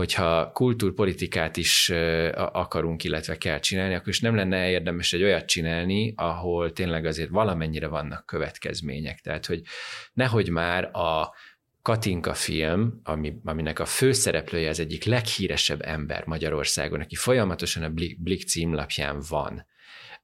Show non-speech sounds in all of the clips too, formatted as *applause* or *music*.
hogyha kultúrpolitikát is akarunk, illetve kell csinálni, akkor is nem lenne érdemes egy olyat csinálni, ahol tényleg azért valamennyire vannak következmények. Tehát, hogy nehogy már a Katinka film, ami, aminek a főszereplője az egyik leghíresebb ember Magyarországon, aki folyamatosan a Blick címlapján van,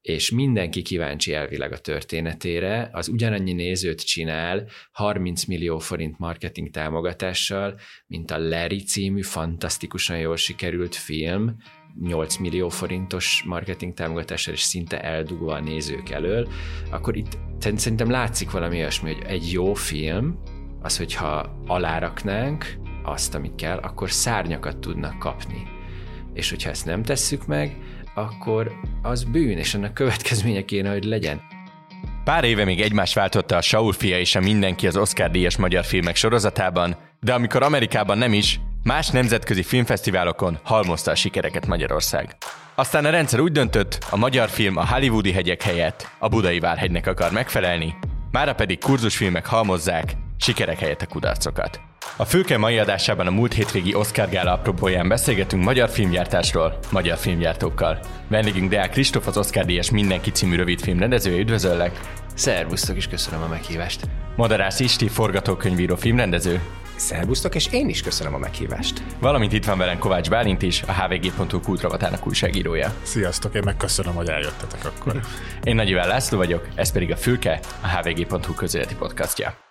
és mindenki kíváncsi elvileg a történetére, az ugyanannyi nézőt csinál 30 millió forint marketing támogatással, mint a Larry című fantasztikusan jól sikerült film, 8 millió forintos marketing támogatással, és szinte eldugva a nézők elől, akkor itt szerintem látszik valami olyasmi, hogy egy jó film, az, hogyha aláraknánk azt, amit kell, akkor szárnyakat tudnak kapni. És hogyha ezt nem tesszük meg, akkor az bűn, és ennek következménye kéne, hogy legyen. Pár éve még egymást váltotta a Saul fia és a Mindenki az Oscar díjas magyar filmek sorozatában, de amikor Amerikában nem is, más nemzetközi filmfesztiválokon halmozta a sikereket Magyarország. Aztán a rendszer úgy döntött, a magyar film a hollywoodi hegyek helyett a budai várhegynek akar megfelelni, mára pedig kurzusfilmek halmozzák, sikerek helyett a kudarcokat. A Főke mai adásában a múlt hétvégi Oscar Gála apropóján beszélgetünk magyar filmgyártásról, magyar filmgyártókkal. Vendégünk Deák Kristóf, az Oscar díjas Mindenki című rövidfilm rendezője, üdvözöllek! Szervusztok, és köszönöm a meghívást! Madarász Isti, forgatókönyvíró filmrendező. Szervusztok, és én is köszönöm a meghívást. Valamint itt van velem Kovács Bálint is, a hvg.hu kultravatának újságírója. Sziasztok, én megköszönöm, hogy eljöttetek akkor. *laughs* én Nagy László vagyok, ez pedig a Fülke, a hvg.hu közéleti podcastja.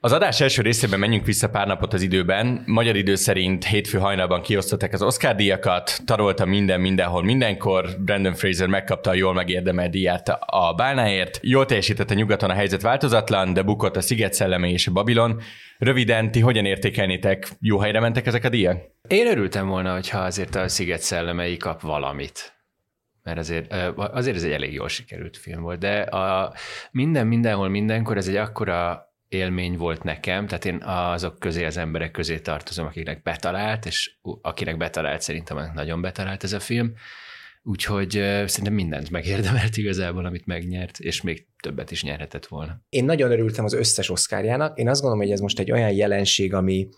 Az adás első részében menjünk vissza pár napot az időben. Magyar idő szerint hétfő hajnalban kiosztották az Oscar díjakat, tarolta minden, mindenhol, mindenkor. Brandon Fraser megkapta a jól megérdemelt díját a Bálnáért. Jól teljesítette nyugaton a helyzet változatlan, de bukott a Sziget szelleme és a Babilon. Röviden, ti hogyan értékelnétek? Jó helyre mentek ezek a díjak? Én örültem volna, hogyha azért a Sziget szellemei kap valamit mert azért, azért ez egy elég jól sikerült film volt, de a minden, mindenhol, mindenkor ez egy akkora élmény volt nekem, tehát én azok közé, az emberek közé tartozom, akiknek betalált, és akinek betalált, szerintem nagyon betalált ez a film, úgyhogy szerintem mindent megérdemelt igazából, amit megnyert, és még többet is nyerhetett volna. Én nagyon örültem az összes oszkárjának, én azt gondolom, hogy ez most egy olyan jelenség, ami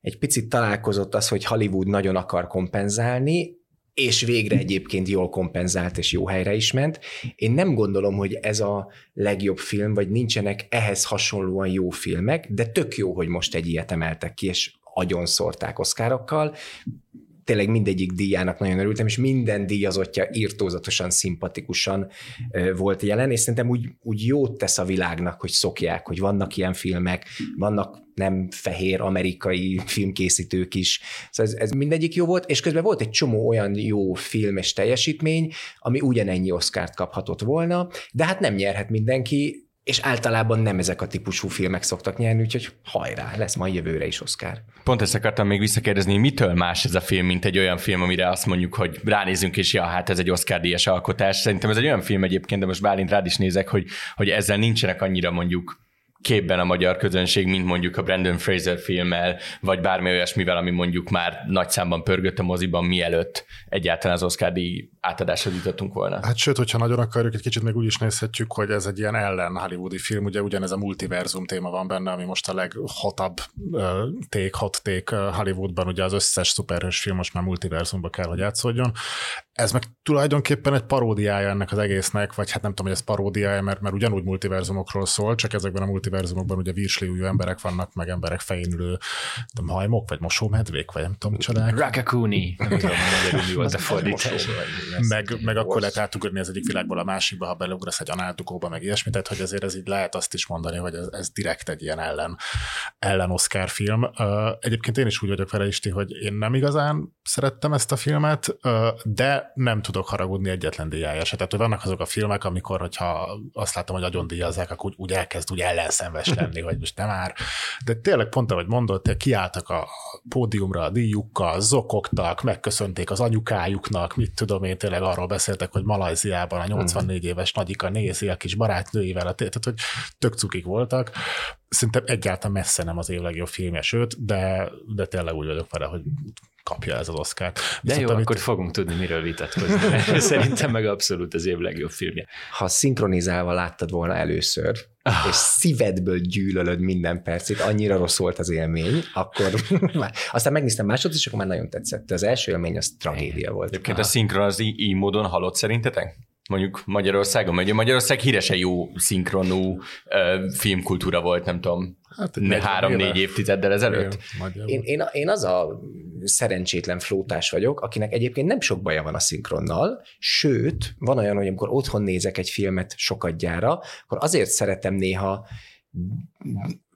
egy picit találkozott az, hogy Hollywood nagyon akar kompenzálni, és végre egyébként jól kompenzált és jó helyre is ment. Én nem gondolom, hogy ez a legjobb film, vagy nincsenek ehhez hasonlóan jó filmek, de tök jó, hogy most egy ilyet emeltek ki, és agyon szórták oszkárokkal tényleg mindegyik díjának nagyon örültem, és minden díjazottja írtózatosan, szimpatikusan volt jelen, és szerintem úgy, úgy jót tesz a világnak, hogy szokják, hogy vannak ilyen filmek, vannak nem fehér amerikai filmkészítők is. Szóval ez, ez mindegyik jó volt, és közben volt egy csomó olyan jó filmes teljesítmény, ami ugyanennyi oszkárt kaphatott volna, de hát nem nyerhet mindenki, és általában nem ezek a típusú filmek szoktak nyerni, úgyhogy hajrá, lesz majd jövőre is Oscar. Pont ezt akartam még visszakérdezni, mitől más ez a film, mint egy olyan film, amire azt mondjuk, hogy ránézünk, és ja, hát ez egy Oscar-díjas alkotás. Szerintem ez egy olyan film egyébként, de most Bálint rád is nézek, hogy, hogy ezzel nincsenek annyira mondjuk képben a magyar közönség, mint mondjuk a Brandon Fraser filmmel, vagy bármi olyasmivel, ami mondjuk már nagy számban pörgött a moziban, mielőtt egyáltalán az Oscar díj átadásra jutottunk volna. Hát sőt, hogyha nagyon akarjuk, egy kicsit még úgy is nézhetjük, hogy ez egy ilyen ellen hollywoodi film, ugye ugyanez a multiverzum téma van benne, ami most a leghotabb ték, hot ték Hollywoodban, ugye az összes szuperhős film most már multiverzumba kell, hogy játszódjon. Ez meg tulajdonképpen egy paródiája ennek az egésznek, vagy hát nem tudom, hogy ez paródiája, mert, mert ugyanúgy multiverzumokról szól, csak ezekben a multiverzumokban ugye virsliújú emberek vannak, meg emberek fején ülő tudom, hajmok, vagy mosómedvék, vagy nem tudom, csodák. Rakakuni, nem tudom, magyarul mi volt a fordítás meg, meg akkor lehet átugrani az egyik világból a másikba, ha beleugrasz egy análtukóba, meg ilyesmi, tehát hogy azért ez így lehet azt is mondani, hogy ez, ez direkt egy ilyen ellen, ellen Oscar film. Egyébként én is úgy vagyok vele, Isti, hogy én nem igazán szerettem ezt a filmet, de nem tudok haragudni egyetlen díjája se. Tehát, hogy vannak azok a filmek, amikor, hogyha azt látom, hogy agyon díjazzák, akkor úgy, úgy elkezd úgy ellenszenves lenni, hogy most nem már. De tényleg pont, ahogy mondott, kiálltak a pódiumra a díjukkal, zokogtak, megköszönték az anyukájuknak, mit tudom én, tényleg arról beszéltek, hogy Malajziában a 84 mhm. éves nagyika nézi a kis barátnőivel, tehát hogy tök cukik voltak. Szerintem egyáltalán messze nem az év legjobb filmje, sőt, de, de tényleg úgy vagyok vele, hogy kapja ez az Oscar-t. De jó, amit... akkor fogunk tudni, miről vitatkozni. *laughs* Szerintem meg abszolút az év legjobb filmje. Ha szinkronizálva láttad volna először, ah. és szívedből gyűlölöd minden percét, annyira rossz volt az élmény, akkor *laughs* aztán megnéztem másodszor, és akkor már nagyon tetszett. Az első élmény az tragédia volt. Egyébként a szinkron az így módon halott szerintetek? Mondjuk Magyarországon, mert Magyarország híresen jó szinkronú uh, filmkultúra volt, nem tudom, hát, három-négy évtizeddel ezelőtt. Én, én, én az a szerencsétlen flótás vagyok, akinek egyébként nem sok baja van a szinkronnal, sőt, van olyan, hogy amikor otthon nézek egy filmet sokat gyára, akkor azért szeretem néha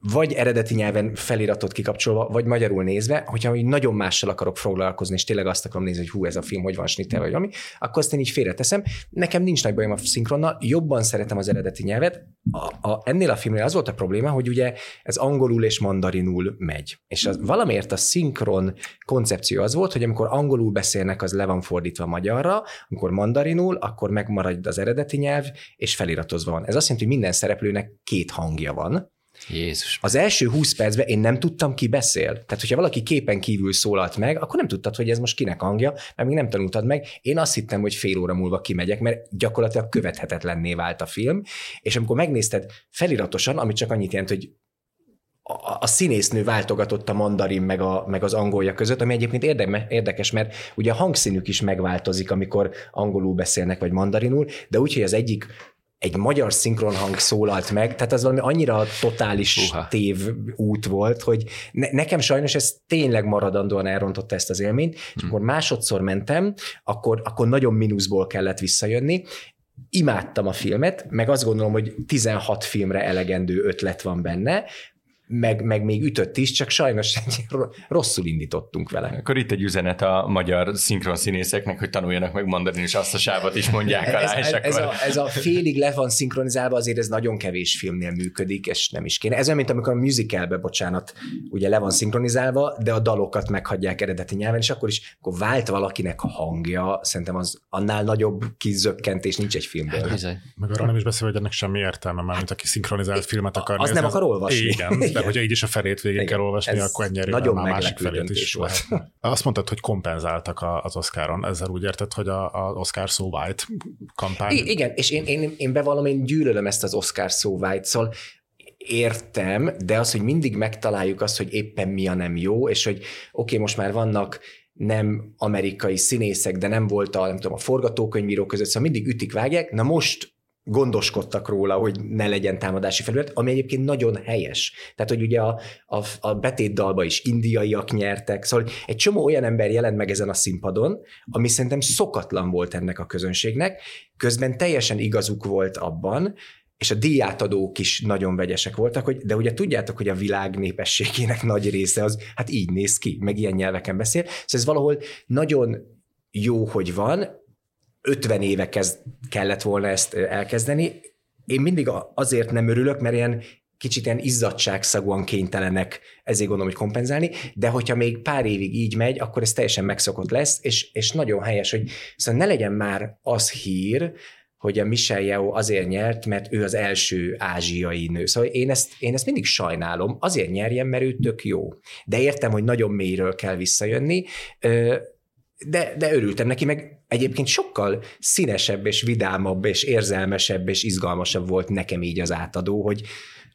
vagy eredeti nyelven feliratot kikapcsolva, vagy magyarul nézve, hogyha így nagyon mással akarok foglalkozni, és tényleg azt akarom nézni, hogy hú, ez a film hogy van snittel, vagy valami, akkor azt én így félreteszem. Nekem nincs nagy bajom a szinkronnal, jobban szeretem az eredeti nyelvet. A, a, ennél a filmnél az volt a probléma, hogy ugye ez angolul és mandarinul megy. És az, valamiért a szinkron koncepció az volt, hogy amikor angolul beszélnek, az le van fordítva magyarra, amikor mandarinul, akkor megmarad az eredeti nyelv, és feliratozva van. Ez azt jelenti, hogy minden szereplőnek két hangja van, Jézus. Az első 20 percben én nem tudtam, ki beszél. Tehát, hogyha valaki képen kívül szólalt meg, akkor nem tudtad, hogy ez most kinek hangja, mert még nem tanultad meg. Én azt hittem, hogy fél óra múlva kimegyek, mert gyakorlatilag követhetetlenné vált a film, és amikor megnézted feliratosan, ami csak annyit jelent, hogy a, a színésznő váltogatott a mandarin meg, a, meg az angolja között, ami egyébként érdekes, mert ugye a hangszínük is megváltozik, amikor angolul beszélnek, vagy mandarinul, de úgy, hogy az egyik egy magyar szinkronhang szólalt meg, tehát ez valami annyira totális Uha. tév út volt, hogy ne, nekem sajnos ez tényleg maradandóan elrontotta ezt az élményt, és hmm. akkor másodszor mentem, akkor, akkor nagyon mínuszból kellett visszajönni, imádtam a filmet, meg azt gondolom, hogy 16 filmre elegendő ötlet van benne, meg, meg még ütött is, csak sajnos rosszul indítottunk vele. Akkor itt egy üzenet a magyar szinkron színészeknek, hogy tanuljanak meg mandarin, és azt a sávot is mondják alá, ez, és ez, akkor... a, ez a félig le van szinkronizálva, azért ez nagyon kevés filmnél működik, és nem is kéne. Ez olyan, mint amikor a musicalbe, bocsánat, ugye le van szinkronizálva, de a dalokat meghagyják eredeti nyelven, és akkor is, akkor vált valakinek a hangja, szerintem az annál nagyobb kizökkentés nincs egy filmben. Hát, meg arra nem is beszél, hogy ennek semmi értelme, mert mint aki szinkronizált filmet akar Az nézni, nem akar olvasni. Igen, *laughs* de hogyha így is a felét végig Igen. kell olvasni, Ez akkor ennyi nagyon a másik felét is volt. *laughs* Azt mondtad, hogy kompenzáltak az Oscaron, ezzel úgy érted, hogy az Oscar So White kampány. I- igen, és én, én, én bevallom, én gyűlölöm ezt az Oscar So White, szóval értem, de az, hogy mindig megtaláljuk azt, hogy éppen mi a nem jó, és hogy oké, okay, most már vannak nem amerikai színészek, de nem volt a, nem tudom, a forgatókönyvíró között, szóval mindig ütik, vágják, na most gondoskodtak róla, hogy ne legyen támadási felület, ami egyébként nagyon helyes. Tehát, hogy ugye a, a, a betétdalba is indiaiak nyertek, szóval egy csomó olyan ember jelent meg ezen a színpadon, ami szerintem szokatlan volt ennek a közönségnek, közben teljesen igazuk volt abban, és a díjátadók is nagyon vegyesek voltak, hogy, de ugye tudjátok, hogy a világ népességének nagy része az hát így néz ki, meg ilyen nyelveken beszél, szóval ez valahol nagyon jó, hogy van, 50 éve kezd, kellett volna ezt elkezdeni. Én mindig azért nem örülök, mert ilyen kicsit ilyen izzadságszagúan kénytelenek ezért gondolom, hogy kompenzálni, de hogyha még pár évig így megy, akkor ez teljesen megszokott lesz, és, és nagyon helyes, hogy szóval ne legyen már az hír, hogy a Michelle Yeoh azért nyert, mert ő az első ázsiai nő. Szóval én ezt, én ezt mindig sajnálom, azért nyerjen, mert ő tök jó. De értem, hogy nagyon mélyről kell visszajönni, de, de örültem neki, meg egyébként sokkal színesebb és vidámabb és érzelmesebb és izgalmasabb volt nekem így az átadó, hogy,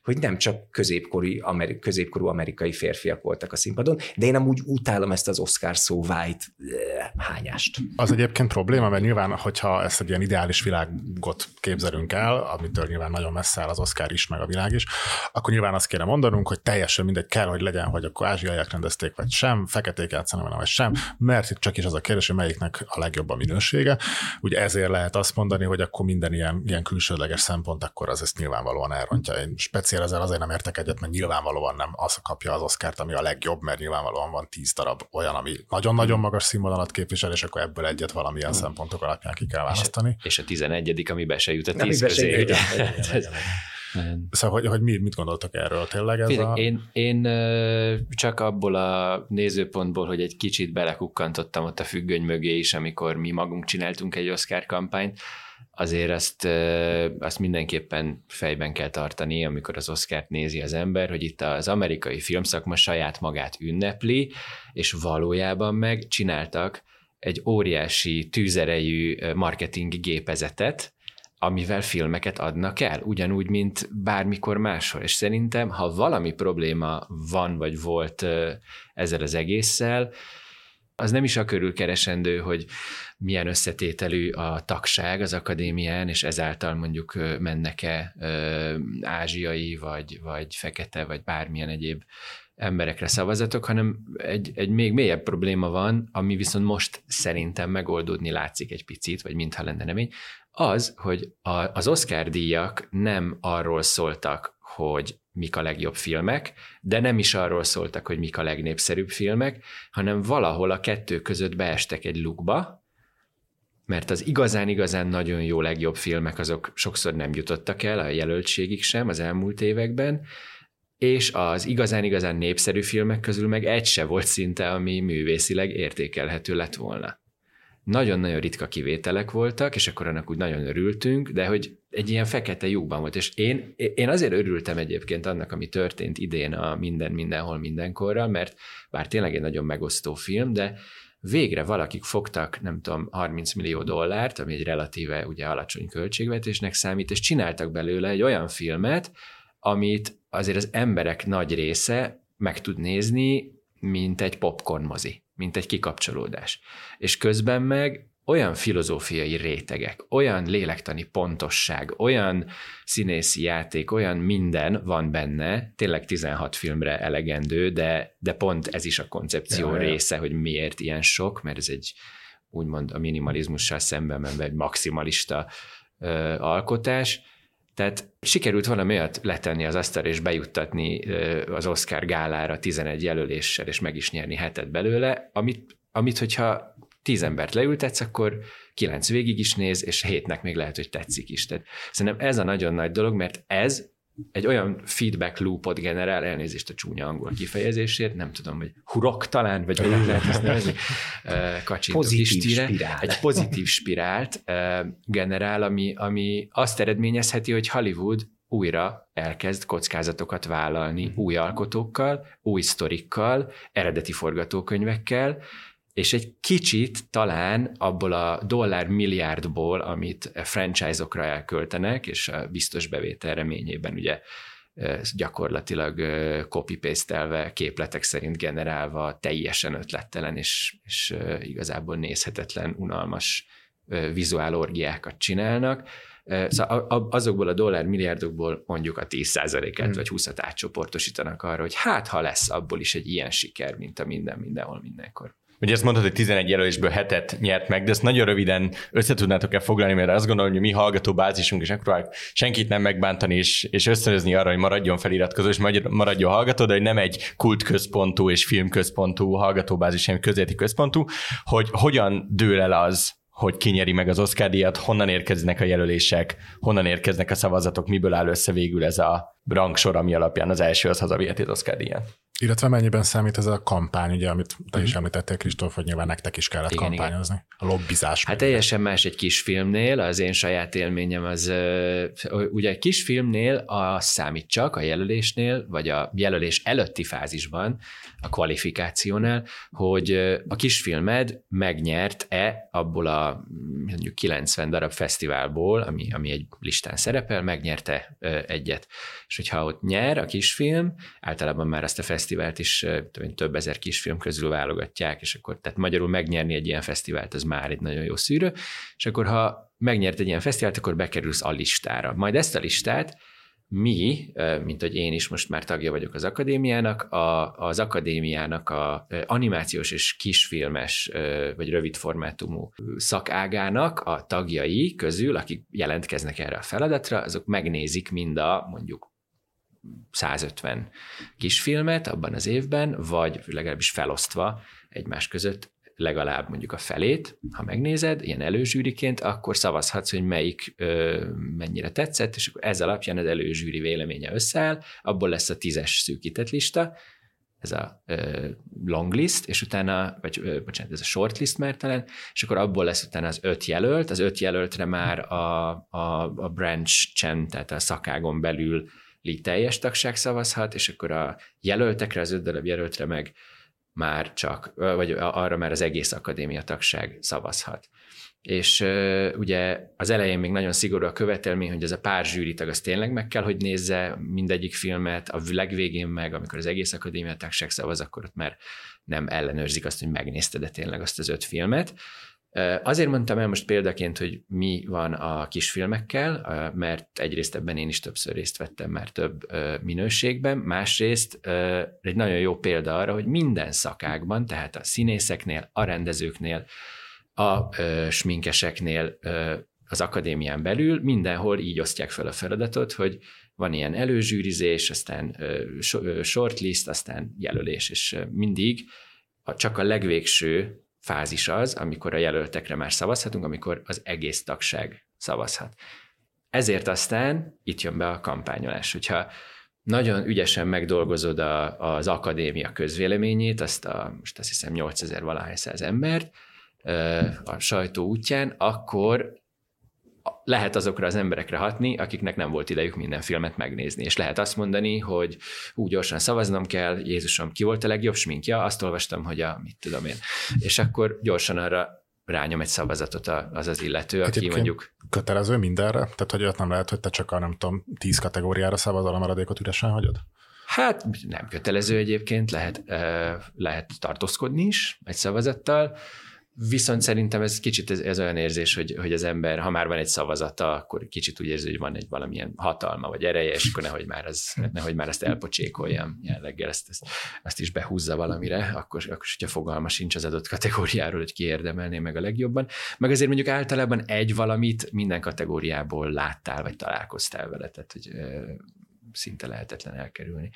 hogy nem csak középkorú, ameri- középkorú amerikai férfiak voltak a színpadon, de én amúgy utálom ezt az Oscar szó white eh, hányást. Az egyébként probléma, mert nyilván, hogyha ezt egy ilyen ideális világot képzelünk el, amitől nyilván nagyon messze áll az Oscar is, meg a világ is, akkor nyilván azt kéne mondanunk, hogy teljesen mindegy kell, hogy legyen, hogy akkor ázsiaiak rendezték, vagy sem, feketék játszanak, vagy sem, mert itt csak is az a kérdés, hogy melyiknek a legjobb a minősége. Ugye ezért lehet azt mondani, hogy akkor minden ilyen, ilyen külsődleges szempont, akkor az ezt nyilvánvalóan elrontja. Én speciál beszél, ezzel azért nem értek egyet, mert nyilvánvalóan nem az kapja az Oscárt, ami a legjobb, mert nyilvánvalóan van tíz darab olyan, ami nagyon-nagyon magas színvonalat képvisel, és akkor ebből egyet valamilyen hmm. szempontok alapján ki kell választani. És a tizenegyedik, ami be se jut a tíz közé. *laughs* Szóval, hogy, hogy mi, mit gondoltak erről tényleg? Ez a... én, én csak abból a nézőpontból, hogy egy kicsit belekukkantottam ott a függöny mögé is, amikor mi magunk csináltunk egy Oscar kampányt, azért azt, azt mindenképpen fejben kell tartani, amikor az Oscárt nézi az ember, hogy itt az amerikai filmszakma saját magát ünnepli, és valójában meg csináltak egy óriási tűzerejű marketing gépezetet, amivel filmeket adnak el, ugyanúgy, mint bármikor máshol. És szerintem, ha valami probléma van, vagy volt ezzel az egésszel, az nem is a körül keresendő, hogy milyen összetételű a tagság az akadémián, és ezáltal mondjuk mennek-e ázsiai, vagy, vagy fekete, vagy bármilyen egyéb emberekre szavazatok, hanem egy, egy még mélyebb probléma van, ami viszont most szerintem megoldódni látszik egy picit, vagy mintha lenne remény, az, hogy a, az Oscar díjak nem arról szóltak, hogy mik a legjobb filmek, de nem is arról szóltak, hogy mik a legnépszerűbb filmek, hanem valahol a kettő között beestek egy lukba, mert az igazán-igazán nagyon jó legjobb filmek azok sokszor nem jutottak el a jelöltségig sem az elmúlt években, és az igazán-igazán népszerű filmek közül meg egy se volt szinte, ami művészileg értékelhető lett volna. Nagyon-nagyon ritka kivételek voltak, és akkor annak úgy nagyon örültünk, de hogy egy ilyen fekete lyukban volt, és én, én azért örültem egyébként annak, ami történt idén a Minden, Mindenhol, Mindenkorral, mert bár tényleg egy nagyon megosztó film, de végre valakik fogtak, nem tudom, 30 millió dollárt, ami egy relatíve ugye alacsony költségvetésnek számít, és csináltak belőle egy olyan filmet, amit azért az emberek nagy része meg tud nézni, mint egy popcorn mozi, mint egy kikapcsolódás. És közben meg olyan filozófiai rétegek, olyan lélektani pontosság, olyan színészi játék, olyan minden van benne, tényleg 16 filmre elegendő, de, de pont ez is a koncepció ja, része, ja. hogy miért ilyen sok, mert ez egy úgymond a minimalizmussal szemben menve egy maximalista ö, alkotás, tehát sikerült valami olyat letenni az asztal és bejuttatni az Oscar gálára 11 jelöléssel, és meg is nyerni hetet belőle, amit, amit hogyha tíz embert leültetsz, akkor kilenc végig is néz, és hétnek még lehet, hogy tetszik is. Tehát szerintem ez a nagyon nagy dolog, mert ez egy olyan feedback loopot generál, elnézést a csúnya angol kifejezésért, nem tudom, hogy hurok talán, vagy hogy *laughs* lehet ezt nevezni, pozitív spirál. egy pozitív spirált generál, ami, ami azt eredményezheti, hogy Hollywood újra elkezd kockázatokat vállalni új alkotókkal, új sztorikkal, eredeti forgatókönyvekkel, és egy kicsit talán abból a dollár milliárdból, amit franchise-okra elköltenek, és a biztos bevétel reményében ugye gyakorlatilag copy paste képletek szerint generálva teljesen ötlettelen és, és igazából nézhetetlen, unalmas vizuálorgiákat csinálnak. Szóval azokból a dollár milliárdokból mondjuk a 10%-et hmm. vagy 20-at átcsoportosítanak arra, hogy hát ha lesz abból is egy ilyen siker, mint a minden, mindenhol, mindenkor. Ugye ezt mondtad, hogy 11 jelölésből hetet nyert meg, de ezt nagyon röviden összetudnátok-e foglalni, mert azt gondolom, hogy mi hallgató bázisunk, és megpróbáljuk senkit nem megbántani, és, és ösztönözni arra, hogy maradjon feliratkozó, és maradjon hallgató, de hogy nem egy kultközpontú és filmközpontú hallgatóbázis, hanem közéleti központú, hogy hogyan dől el az, hogy kinyeri meg az Oscar díjat, honnan érkeznek a jelölések, honnan érkeznek a szavazatok, miből áll össze végül ez a rangsor, ami alapján az első az hazaviheti az Oscar díjat. Illetve mennyiben számít ez a kampány, ugye, amit te is mhm. említettél, Kristóf, hogy nyilván nektek is kellett igen, kampányozni, igen. a lobbizás. Hát teljesen más egy kisfilmnél, az én saját élményem az, ugye egy kisfilmnél a számít csak a jelölésnél, vagy a jelölés előtti fázisban, a kvalifikációnál, hogy a kisfilmed megnyert-e abból a mondjuk 90 darab fesztiválból, ami, ami egy listán szerepel, megnyerte egyet. És hogyha ott nyer a kisfilm, általában már azt a fesztivált is több ezer kisfilm közül válogatják, és akkor tehát magyarul megnyerni egy ilyen fesztivált, az már egy nagyon jó szűrő, és akkor ha megnyert egy ilyen fesztivált, akkor bekerülsz a listára. Majd ezt a listát mi, mint hogy én is most már tagja vagyok az akadémiának, a, az akadémiának a animációs és kisfilmes vagy rövid formátumú szakágának a tagjai közül, akik jelentkeznek erre a feladatra, azok megnézik mind a mondjuk 150 kisfilmet abban az évben, vagy legalábbis felosztva egymás között legalább mondjuk a felét, ha megnézed, ilyen előzsűriként, akkor szavazhatsz, hogy melyik ö, mennyire tetszett, és akkor ez alapján az előzsűri véleménye összeáll, abból lesz a tízes szűkített lista, ez a uh, long list, és utána, vagy uh, bocsánat, ez a short list már talán, és akkor abból lesz utána az öt jelölt, az öt jelöltre már a, a, a branch chen, tehát a szakágon belül teljes tagság szavazhat, és akkor a jelöltekre, az öt darab jelöltre meg már csak, vagy arra már az egész akadémia tagság szavazhat. És ugye az elején még nagyon szigorú a követelmény, hogy ez a pár zsűritag az tényleg meg kell, hogy nézze mindegyik filmet, a legvégén meg, amikor az egész akadémia tagság szavaz, akkor ott már nem ellenőrzik azt, hogy megnézted de tényleg azt az öt filmet. Azért mondtam el most példaként, hogy mi van a kisfilmekkel, mert egyrészt ebben én is többször részt vettem már több minőségben, másrészt egy nagyon jó példa arra, hogy minden szakákban, tehát a színészeknél, a rendezőknél, a sminkeseknél, az akadémián belül mindenhol így osztják fel a feladatot, hogy van ilyen előzsűrizés, aztán shortlist, aztán jelölés, és mindig csak a legvégső fázis az, amikor a jelöltekre már szavazhatunk, amikor az egész tagság szavazhat. Ezért aztán itt jön be a kampányolás. Hogyha nagyon ügyesen megdolgozod a, az akadémia közvéleményét, azt a, most azt hiszem 8000 valahány száz embert, a sajtó útján, akkor lehet azokra az emberekre hatni, akiknek nem volt idejük minden filmet megnézni, és lehet azt mondani, hogy úgy gyorsan szavaznom kell, Jézusom, ki volt a legjobb sminkja, azt olvastam, hogy a, mit tudom én, és akkor gyorsan arra rányom egy szavazatot az az illető, aki Egyébként mondjuk... Kötelező mindenre? Tehát, hogy ott nem lehet, hogy te csak a, nem tudom, tíz kategóriára szavazol, a maradékot üresen hagyod? Hát nem kötelező egyébként, lehet, lehet tartózkodni is egy szavazattal, Viszont szerintem ez kicsit ez, ez olyan érzés, hogy, hogy az ember, ha már van egy szavazata, akkor kicsit úgy érzi, hogy van egy valamilyen hatalma vagy ereje, és akkor nehogy már, az, nehogy már ezt elpocsékoljam jelleggel, ezt, ezt, ezt is behúzza valamire, akkor, akkor hogyha fogalma sincs az adott kategóriáról, hogy ki érdemelné meg a legjobban. Meg azért mondjuk általában egy valamit minden kategóriából láttál, vagy találkoztál vele, tehát hogy szinte lehetetlen elkerülni.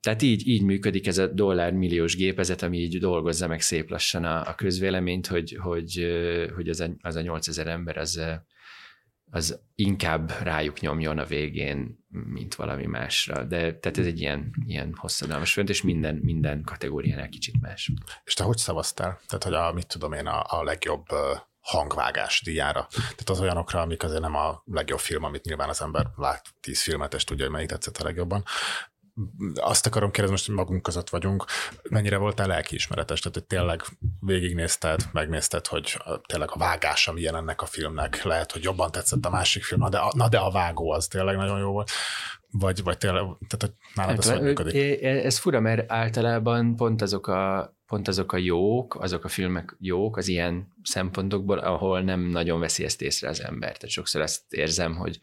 Tehát így, így működik ez a dollár milliós gépezet, ami így dolgozza meg szép lassan a, a közvéleményt, hogy, hogy, hogy az, a, az a 8000 ember az, az inkább rájuk nyomjon a végén, mint valami másra. De tehát ez egy ilyen, ilyen hosszadalmas fönt, és minden, minden kategóriánál kicsit más. És te hogy szavaztál? Tehát, hogy a, mit tudom én, a, a legjobb hangvágás díjára. Tehát az olyanokra, amik azért nem a legjobb film, amit nyilván az ember lát tíz filmet, és tudja, hogy melyik tetszett a legjobban. Azt akarom kérdezni, most, hogy magunk között vagyunk, mennyire voltál lelkiismeretes? Tehát, hogy tényleg végignézted, megnézted, hogy tényleg a vágás, ami ilyen ennek a filmnek, lehet, hogy jobban tetszett a másik film, na de a, na de a vágó az tényleg nagyon jó volt. Vagy, vagy tényleg, tehát hogy nálad ez hogy működik? Ez fura, mert általában pont azok a pont azok a jók, azok a filmek jók az ilyen szempontokból, ahol nem nagyon veszi ezt észre az ember. Tehát sokszor ezt érzem, hogy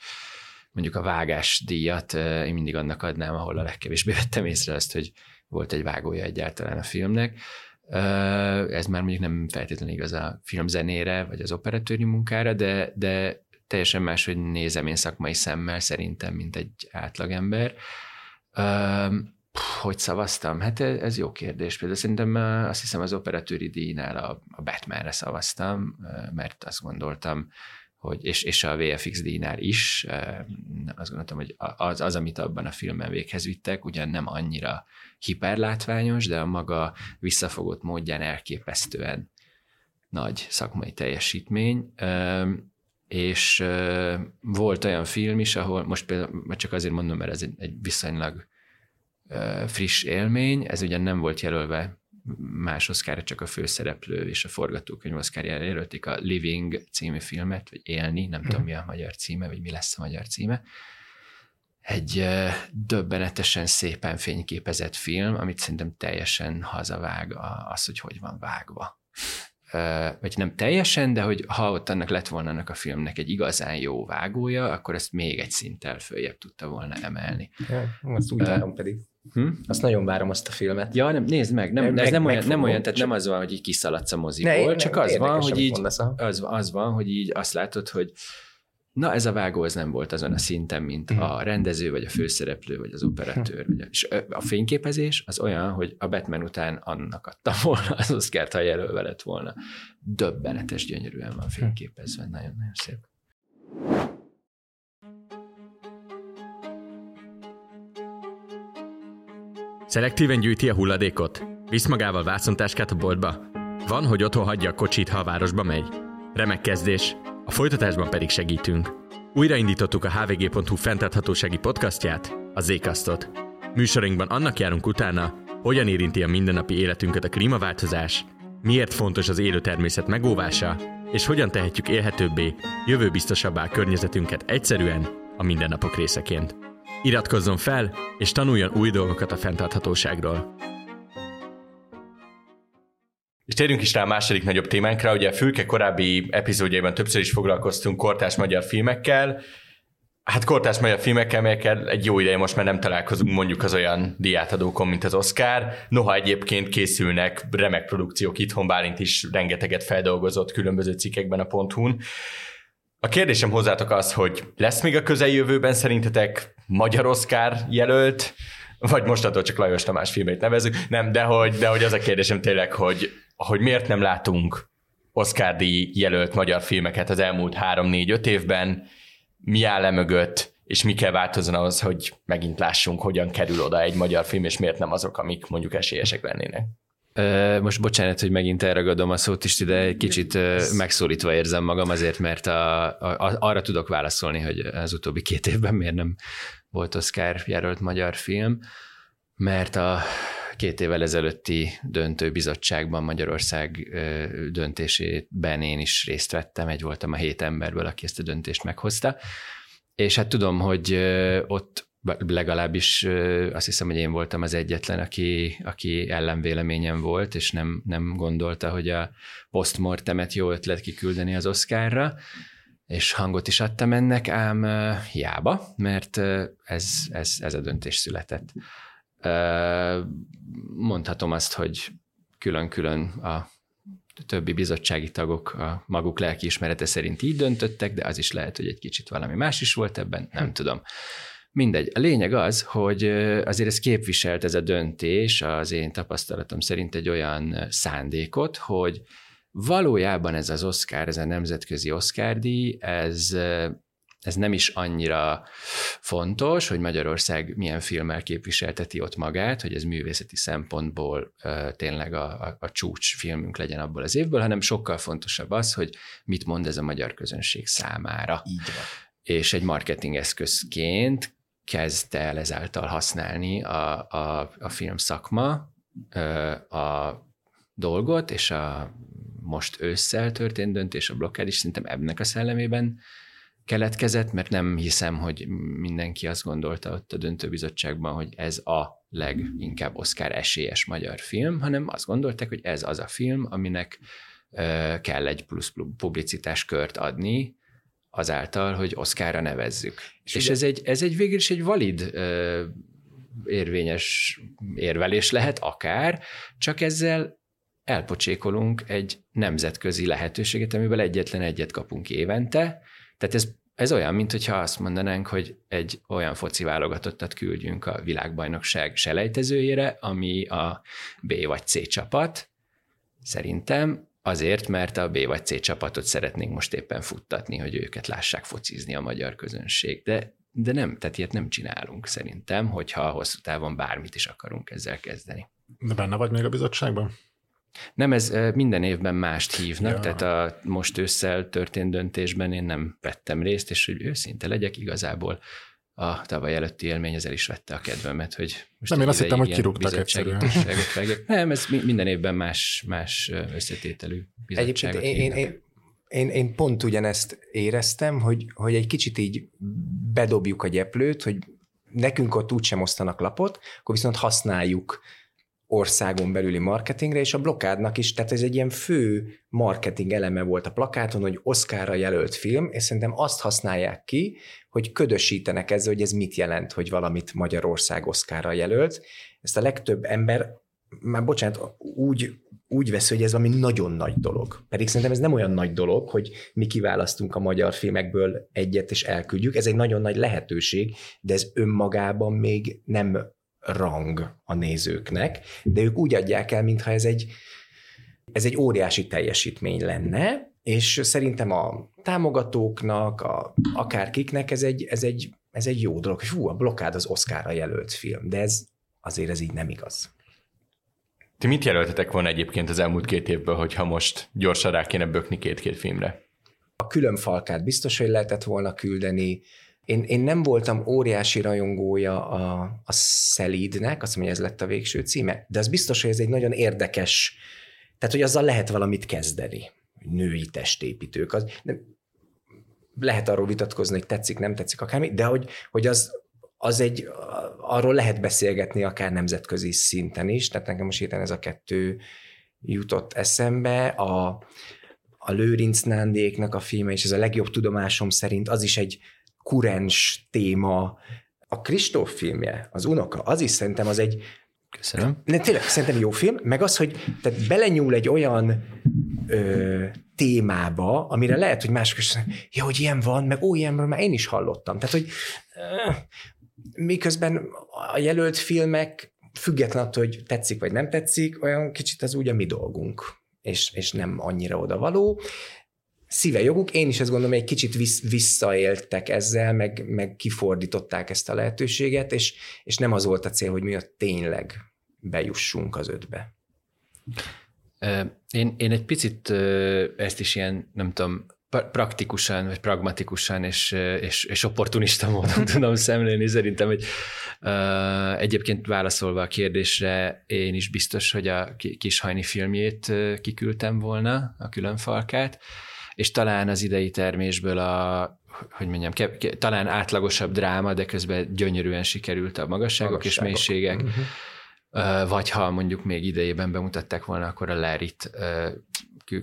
mondjuk a vágás díjat én mindig annak adnám, ahol a legkevésbé vettem észre azt, hogy volt egy vágója egyáltalán a filmnek. Ez már mondjuk nem feltétlenül igaz a filmzenére, vagy az operatőri munkára, de, de teljesen más, hogy nézem én szakmai szemmel szerintem, mint egy átlagember hogy szavaztam? Hát ez jó kérdés. Például szerintem azt hiszem az operatőri díjnál a, a Batmanre szavaztam, mert azt gondoltam, hogy, és, és a VFX díjnál is, azt gondoltam, hogy az, az, amit abban a filmben véghez vittek, ugyan nem annyira hiperlátványos, de a maga visszafogott módján elképesztően nagy szakmai teljesítmény, és volt olyan film is, ahol most például, csak azért mondom, mert ez egy, egy viszonylag friss élmény, ez ugyan nem volt jelölve más oszkára, csak a főszereplő és a forgatókönyv oszkárjára jelölték a Living című filmet, vagy Élni, nem tudom mi a magyar címe, vagy mi lesz a magyar címe. Egy döbbenetesen szépen fényképezett film, amit szerintem teljesen hazavág az, hogy hogy van vágva vagy nem teljesen, de hogy ha ott annak lett volna annak a filmnek egy igazán jó vágója, akkor ezt még egy szinttel följebb tudta volna emelni. Ja, azt úgy pedig. Hm? Azt nagyon várom azt a filmet. Ja, nem, nézd meg, nem, meg, ez nem, meg olyan, nem olyan, tehát nem az van, hogy így kiszaladsz a moziból, ne, csak nem, az van, hogy így, az, az van, hogy így azt látod, hogy Na, ez a vágó az nem volt azon a szinten, mint mm. a rendező, vagy a főszereplő, vagy az operatőr. Vagy a, és a fényképezés az olyan, hogy a Batman után annak adta volna az Oscar-t, ha jelölve lett volna. Döbbenetes, gyönyörűen van fényképezve, nagyon-nagyon szép. Szelektíven gyűjti a hulladékot? Visz magával vászontáskát a boltba? Van, hogy otthon hagyja a kocsit, ha a városba megy? Remek kezdés. A folytatásban pedig segítünk. Újraindítottuk a hvg.hu fenntarthatósági podcastját, a Zékasztot. Műsorunkban annak járunk utána, hogyan érinti a mindennapi életünket a klímaváltozás, miért fontos az élő természet megóvása, és hogyan tehetjük élhetőbbé, jövőbiztosabbá környezetünket egyszerűen a mindennapok részeként. Iratkozzon fel, és tanuljon új dolgokat a fenntarthatóságról. És térjünk is rá a második nagyobb témánkra, ugye a Fülke korábbi epizódjaiban többször is foglalkoztunk kortás magyar filmekkel, Hát kortás magyar filmekkel, melyekkel egy jó ideje most már nem találkozunk mondjuk az olyan diátadókon, mint az Oscar. Noha egyébként készülnek remek produkciók itthon, Bálint is rengeteget feldolgozott különböző cikkekben a Ponthun. A kérdésem hozzátok az, hogy lesz még a közeljövőben szerintetek magyar Oscar jelölt, vagy mostantól csak Lajos Tamás filmét nevezük, nem, de hogy, de hogy az a kérdésem tényleg, hogy, hogy miért nem látunk Oscar-díj jelölt magyar filmeket az elmúlt három-négy-öt évben, mi áll le mögött, és mi kell változni ahhoz, hogy megint lássunk, hogyan kerül oda egy magyar film, és miért nem azok, amik mondjuk esélyesek lennének. Most bocsánat, hogy megint elragadom a szót is, de egy kicsit megszólítva érzem magam azért, mert a, a, arra tudok válaszolni, hogy az utóbbi két évben miért nem volt Oscar jelölt magyar film, mert a két évvel ezelőtti döntőbizottságban Magyarország döntésében én is részt vettem, egy voltam a hét emberből, aki ezt a döntést meghozta, és hát tudom, hogy ott legalábbis azt hiszem, hogy én voltam az egyetlen, aki, aki ellenvéleményem volt, és nem, nem gondolta, hogy a postmortemet jó ötlet kiküldeni az Oscarra, és hangot is adtam ennek, ám hiába, mert ez, ez, ez a döntés született. Mondhatom azt, hogy külön-külön a többi bizottsági tagok a maguk lelkiismerete szerint így döntöttek, de az is lehet, hogy egy kicsit valami más is volt ebben, nem tudom. Mindegy. A lényeg az, hogy azért ez képviselt ez a döntés az én tapasztalatom szerint egy olyan szándékot, hogy valójában ez az Oscar, ez a nemzetközi Oscar díj, ez ez nem is annyira fontos, hogy Magyarország milyen filmmel képviselteti ott magát, hogy ez művészeti szempontból tényleg a, a, a csúcs filmünk legyen abból az évből, hanem sokkal fontosabb az, hogy mit mond ez a magyar közönség számára. Így van. És egy marketing eszközként kezdte el ezáltal használni a, a, a film szakma a dolgot, és a most ősszel történt döntés, a blokkád is szerintem ebnek a szellemében keletkezett, mert nem hiszem, hogy mindenki azt gondolta ott a döntőbizottságban, hogy ez a leginkább Oscar esélyes magyar film, hanem azt gondolták, hogy ez az a film, aminek kell egy plusz publicitás kört adni, azáltal, hogy Oscarra nevezzük. És, és ez, egy, ez egy végül is egy valid érvényes érvelés lehet akár, csak ezzel elpocsékolunk egy nemzetközi lehetőséget, amiből egyetlen egyet kapunk évente, tehát ez ez olyan, mint hogyha azt mondanánk, hogy egy olyan foci válogatottat küldjünk a világbajnokság selejtezőjére, ami a B vagy C csapat. Szerintem azért, mert a B vagy C csapatot szeretnénk most éppen futtatni, hogy őket lássák focizni a magyar közönség. De, de nem, tehát ilyet nem csinálunk szerintem, hogyha hosszú távon bármit is akarunk ezzel kezdeni. De benne vagy még a bizottságban? Nem, ez minden évben mást hívnak, ja. tehát a most ősszel történt döntésben én nem vettem részt, és hogy őszinte legyek, igazából a tavaly előtti élmény ezzel is vette a kedvemet, hogy most Nem, én azt hittem, hogy kirúgtak egyszerűen. Nem, ez minden évben más, más összetételű bizottságot én, én, én, én, én pont ugyanezt éreztem, hogy, hogy egy kicsit így bedobjuk a gyeplőt, hogy nekünk ott úgysem osztanak lapot, akkor viszont használjuk országon belüli marketingre, és a blokádnak is, tehát ez egy ilyen fő marketing eleme volt a plakáton, hogy Oscarra jelölt film, és szerintem azt használják ki, hogy ködösítenek ezzel, hogy ez mit jelent, hogy valamit Magyarország Oscarra jelölt. Ezt a legtöbb ember, már bocsánat, úgy, úgy vesz, hogy ez valami nagyon nagy dolog. Pedig szerintem ez nem olyan nagy dolog, hogy mi kiválasztunk a magyar filmekből egyet és elküldjük. Ez egy nagyon nagy lehetőség, de ez önmagában még nem rang a nézőknek, de ők úgy adják el, mintha ez egy, ez egy óriási teljesítmény lenne, és szerintem a támogatóknak, a, akárkiknek ez egy, ez, egy, ez egy jó dolog, hogy hú, a blokkád az Oscarra jelölt film, de ez azért ez így nem igaz. Ti mit jelöltetek volna egyébként az elmúlt két évből, hogyha most gyorsan rá kéne bökni két-két filmre? A külön falkát biztos, hogy lehetett volna küldeni. Én, én nem voltam óriási rajongója a, a Szelídnek, azt mondja, ez lett a végső címe, de az biztos, hogy ez egy nagyon érdekes, tehát hogy azzal lehet valamit kezdeni. Női testépítők. Az, nem, lehet arról vitatkozni, hogy tetszik, nem tetszik akármi, de hogy, hogy az, az egy, arról lehet beszélgetni akár nemzetközi szinten is, tehát nekem most héten ez a kettő jutott eszembe. A, a Lőrinc Nándéknak a filme, és ez a legjobb tudomásom szerint az is egy kurens téma. A Kristóf filmje, az unoka, az is szerintem az egy Köszönöm. Ne, tényleg, szerintem jó film, meg az, hogy tehát belenyúl egy olyan ö, témába, amire lehet, hogy mások is ja, hogy ilyen van, meg ó, ilyenről már én is hallottam. Tehát, hogy ö, miközben a jelölt filmek, független attól, hogy tetszik vagy nem tetszik, olyan kicsit az úgy a mi dolgunk, és, és nem annyira odavaló. Szíve joguk, én is ezt gondolom, egy kicsit visszaéltek ezzel, meg, meg kifordították ezt a lehetőséget, és, és nem az volt a cél, hogy mi a tényleg bejussunk az ötbe. Én, én egy picit ezt is ilyen, nem tudom, praktikusan, vagy pragmatikusan és, és, és opportunista módon *laughs* tudom szemlélni. Szerintem, hogy uh, egyébként válaszolva a kérdésre, én is biztos, hogy a Kishajni filmjét kiküldtem volna, a különfalkát, és talán az idei termésből a hogy mondjam, ke, ke, talán átlagosabb dráma, de közben gyönyörűen sikerült a magasságok, magasságok. és mélységek. Uh-huh. Vagy ha mondjuk még idejében bemutatták volna, akkor a Lerit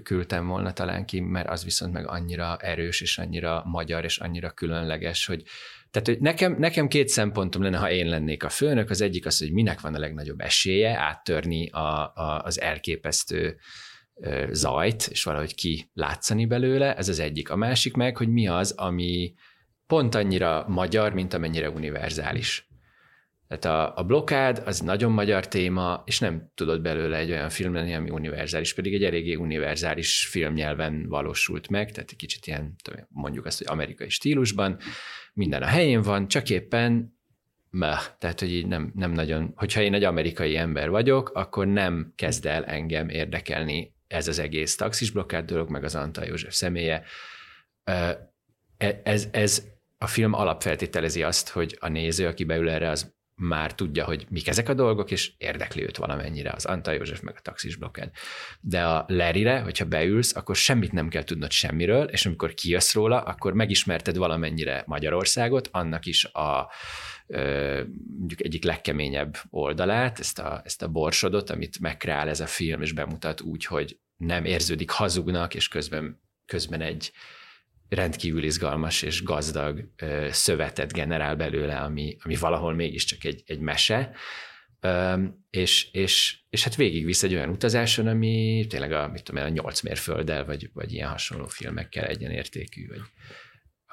küldtem volna talán ki, mert az viszont meg annyira erős, és annyira magyar, és annyira különleges, hogy tehát, hogy nekem, nekem két szempontom lenne, ha én lennék a főnök. Az egyik az, hogy minek van a legnagyobb esélye áttörni a, a, az elképesztő zajt, és valahogy ki látszani belőle, ez az egyik. A másik meg, hogy mi az, ami pont annyira magyar, mint amennyire univerzális. Tehát a, a blokád az nagyon magyar téma, és nem tudod belőle egy olyan film lenni, ami univerzális, pedig egy eléggé univerzális filmnyelven valósult meg, tehát egy kicsit ilyen, mondjuk azt, hogy amerikai stílusban, minden a helyén van, csak éppen meh, tehát hogy így nem, nem nagyon, hogyha én egy amerikai ember vagyok, akkor nem kezd el engem érdekelni ez az egész taxisblokkád dolog, meg az Antal József személye. E, ez, ez a film alapfeltételezi azt, hogy a néző, aki beül erre, az már tudja, hogy mik ezek a dolgok, és érdekli őt valamennyire az Antal József meg a taxis blokkád. De a Lerire, hogyha beülsz, akkor semmit nem kell tudnod semmiről, és amikor kijössz róla, akkor megismerted valamennyire Magyarországot, annak is a mondjuk egyik legkeményebb oldalát, ezt a, ezt a borsodot, amit megkreál ez a film, és bemutat úgy, hogy nem érződik hazugnak, és közben, közben egy, rendkívül izgalmas és gazdag ö, szövetet generál belőle, ami, ami valahol mégiscsak egy, egy mese, ö, és, és, és hát végigvisz egy olyan utazáson, ami tényleg a, mit tudom, a nyolc mérfölddel, vagy, vagy ilyen hasonló filmekkel egyenértékű, vagy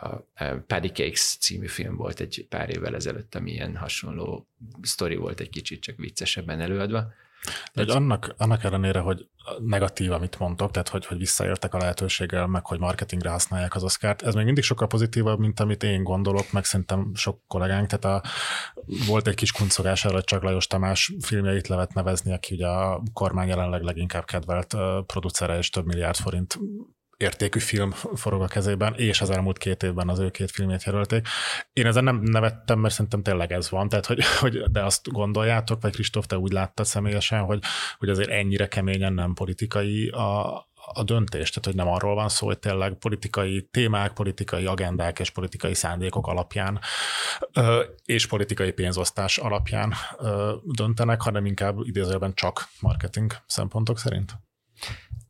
a, Paddy Cakes című film volt egy pár évvel ezelőtt, ami ilyen hasonló sztori volt egy kicsit, csak viccesebben előadva. De hogy annak, annak ellenére, hogy negatív, amit mondtok, tehát hogy, hogy visszaértek a lehetőséggel, meg hogy marketingre használják az oszkárt, ez még mindig sokkal pozitívabb, mint amit én gondolok, meg szerintem sok kollégánk, tehát a, volt egy kis kuncogás hogy csak Lajos Tamás filmjeit levet nevezni, aki ugye a kormány jelenleg leginkább kedvelt producere és több milliárd forint értékű film forog a kezében, és az elmúlt két évben az ő két filmét jelölték. Én ezen nem nevettem, mert szerintem tényleg ez van, tehát hogy, hogy de azt gondoljátok, vagy Kristóf, te úgy láttad személyesen, hogy, hogy azért ennyire keményen nem politikai a, a döntés, tehát hogy nem arról van szó, hogy tényleg politikai témák, politikai agendák és politikai szándékok alapján és politikai pénzosztás alapján döntenek, hanem inkább idézőben csak marketing szempontok szerint?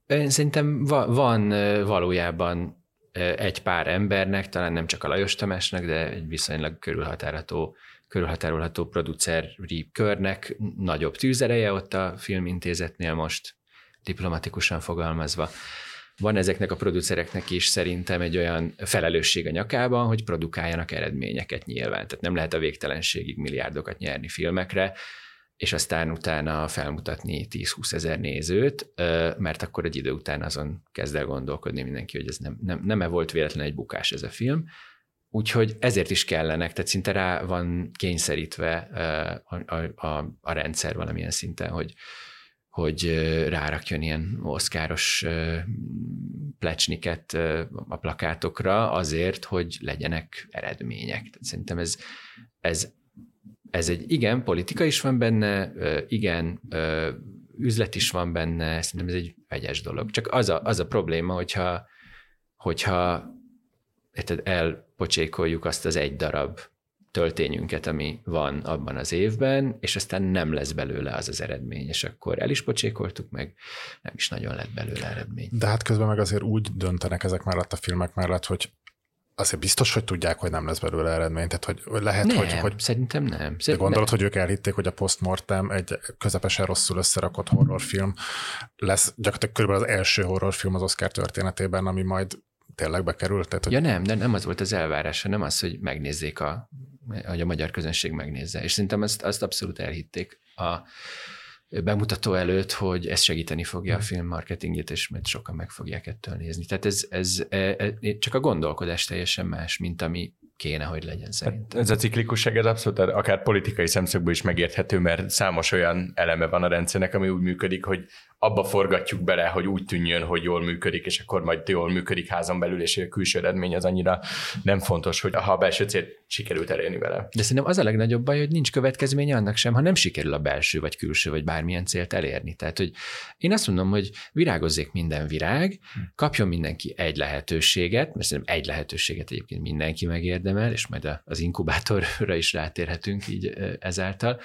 Én szerintem van valójában egy pár embernek, talán nem csak a Lajos Tamásnak, de egy viszonylag körülhatárolható, körülhatárolható produceri körnek nagyobb tűzereje ott a filmintézetnél most, diplomatikusan fogalmazva. Van ezeknek a producereknek is szerintem egy olyan felelősség a nyakában, hogy produkáljanak eredményeket nyilván. Tehát nem lehet a végtelenségig milliárdokat nyerni filmekre, és aztán utána felmutatni 10-20 ezer nézőt, mert akkor egy idő után azon kezd el gondolkodni mindenki, hogy ez nem, nem, nem-e volt véletlen egy bukás ez a film, Úgyhogy ezért is kellenek, tehát szinte rá van kényszerítve a, a, a, a rendszer valamilyen szinten, hogy, hogy rárakjon ilyen oszkáros plecsniket a plakátokra azért, hogy legyenek eredmények. Tehát szerintem ez, ez, ez egy igen, politika is van benne, igen, üzlet is van benne, szerintem ez egy vegyes dolog. Csak az a, az a probléma, hogyha, hogyha elpocsékoljuk azt az egy darab töltényünket, ami van abban az évben, és aztán nem lesz belőle az az eredmény, és akkor el is pocsékoltuk meg, nem is nagyon lett belőle eredmény. De hát közben meg azért úgy döntenek ezek mellett a filmek mellett, hogy azért biztos, hogy tudják, hogy nem lesz belőle eredmény. Tehát, hogy lehet, nem, hogy, hogy... szerintem nem. Szerint de gondolod, nem. hogy ők elhitték, hogy a Postmortem egy közepesen rosszul összerakott horrorfilm lesz, gyakorlatilag körülbelül az első horrorfilm az Oscar történetében, ami majd tényleg bekerült? Tehát, hogy... Ja nem, de nem az volt az elvárása, nem az, hogy megnézzék a, hogy a magyar közönség megnézze. És szerintem azt, azt abszolút elhitték a bemutató előtt, hogy ez segíteni fogja a hmm. film marketingét, és majd sokan meg fogják ettől nézni. Tehát ez, ez, ez, ez csak a gondolkodás teljesen más, mint ami kéne, hogy legyen hát szerintem. Ez a ciklikusság, ez abszolút akár politikai szemszögből is megérthető, mert számos olyan eleme van a rendszernek, ami úgy működik, hogy abba forgatjuk bele, hogy úgy tűnjön, hogy jól működik, és akkor majd jól működik házon belül, és a külső eredmény az annyira nem fontos, hogy ha a belső célt sikerült elérni vele. De szerintem az a legnagyobb baj, hogy nincs következménye annak sem, ha nem sikerül a belső, vagy külső, vagy bármilyen célt elérni. Tehát, hogy én azt mondom, hogy virágozzék minden virág, kapjon mindenki egy lehetőséget, mert szerintem egy lehetőséget egyébként mindenki megérdemel, és majd az inkubátorra is rátérhetünk így ezáltal.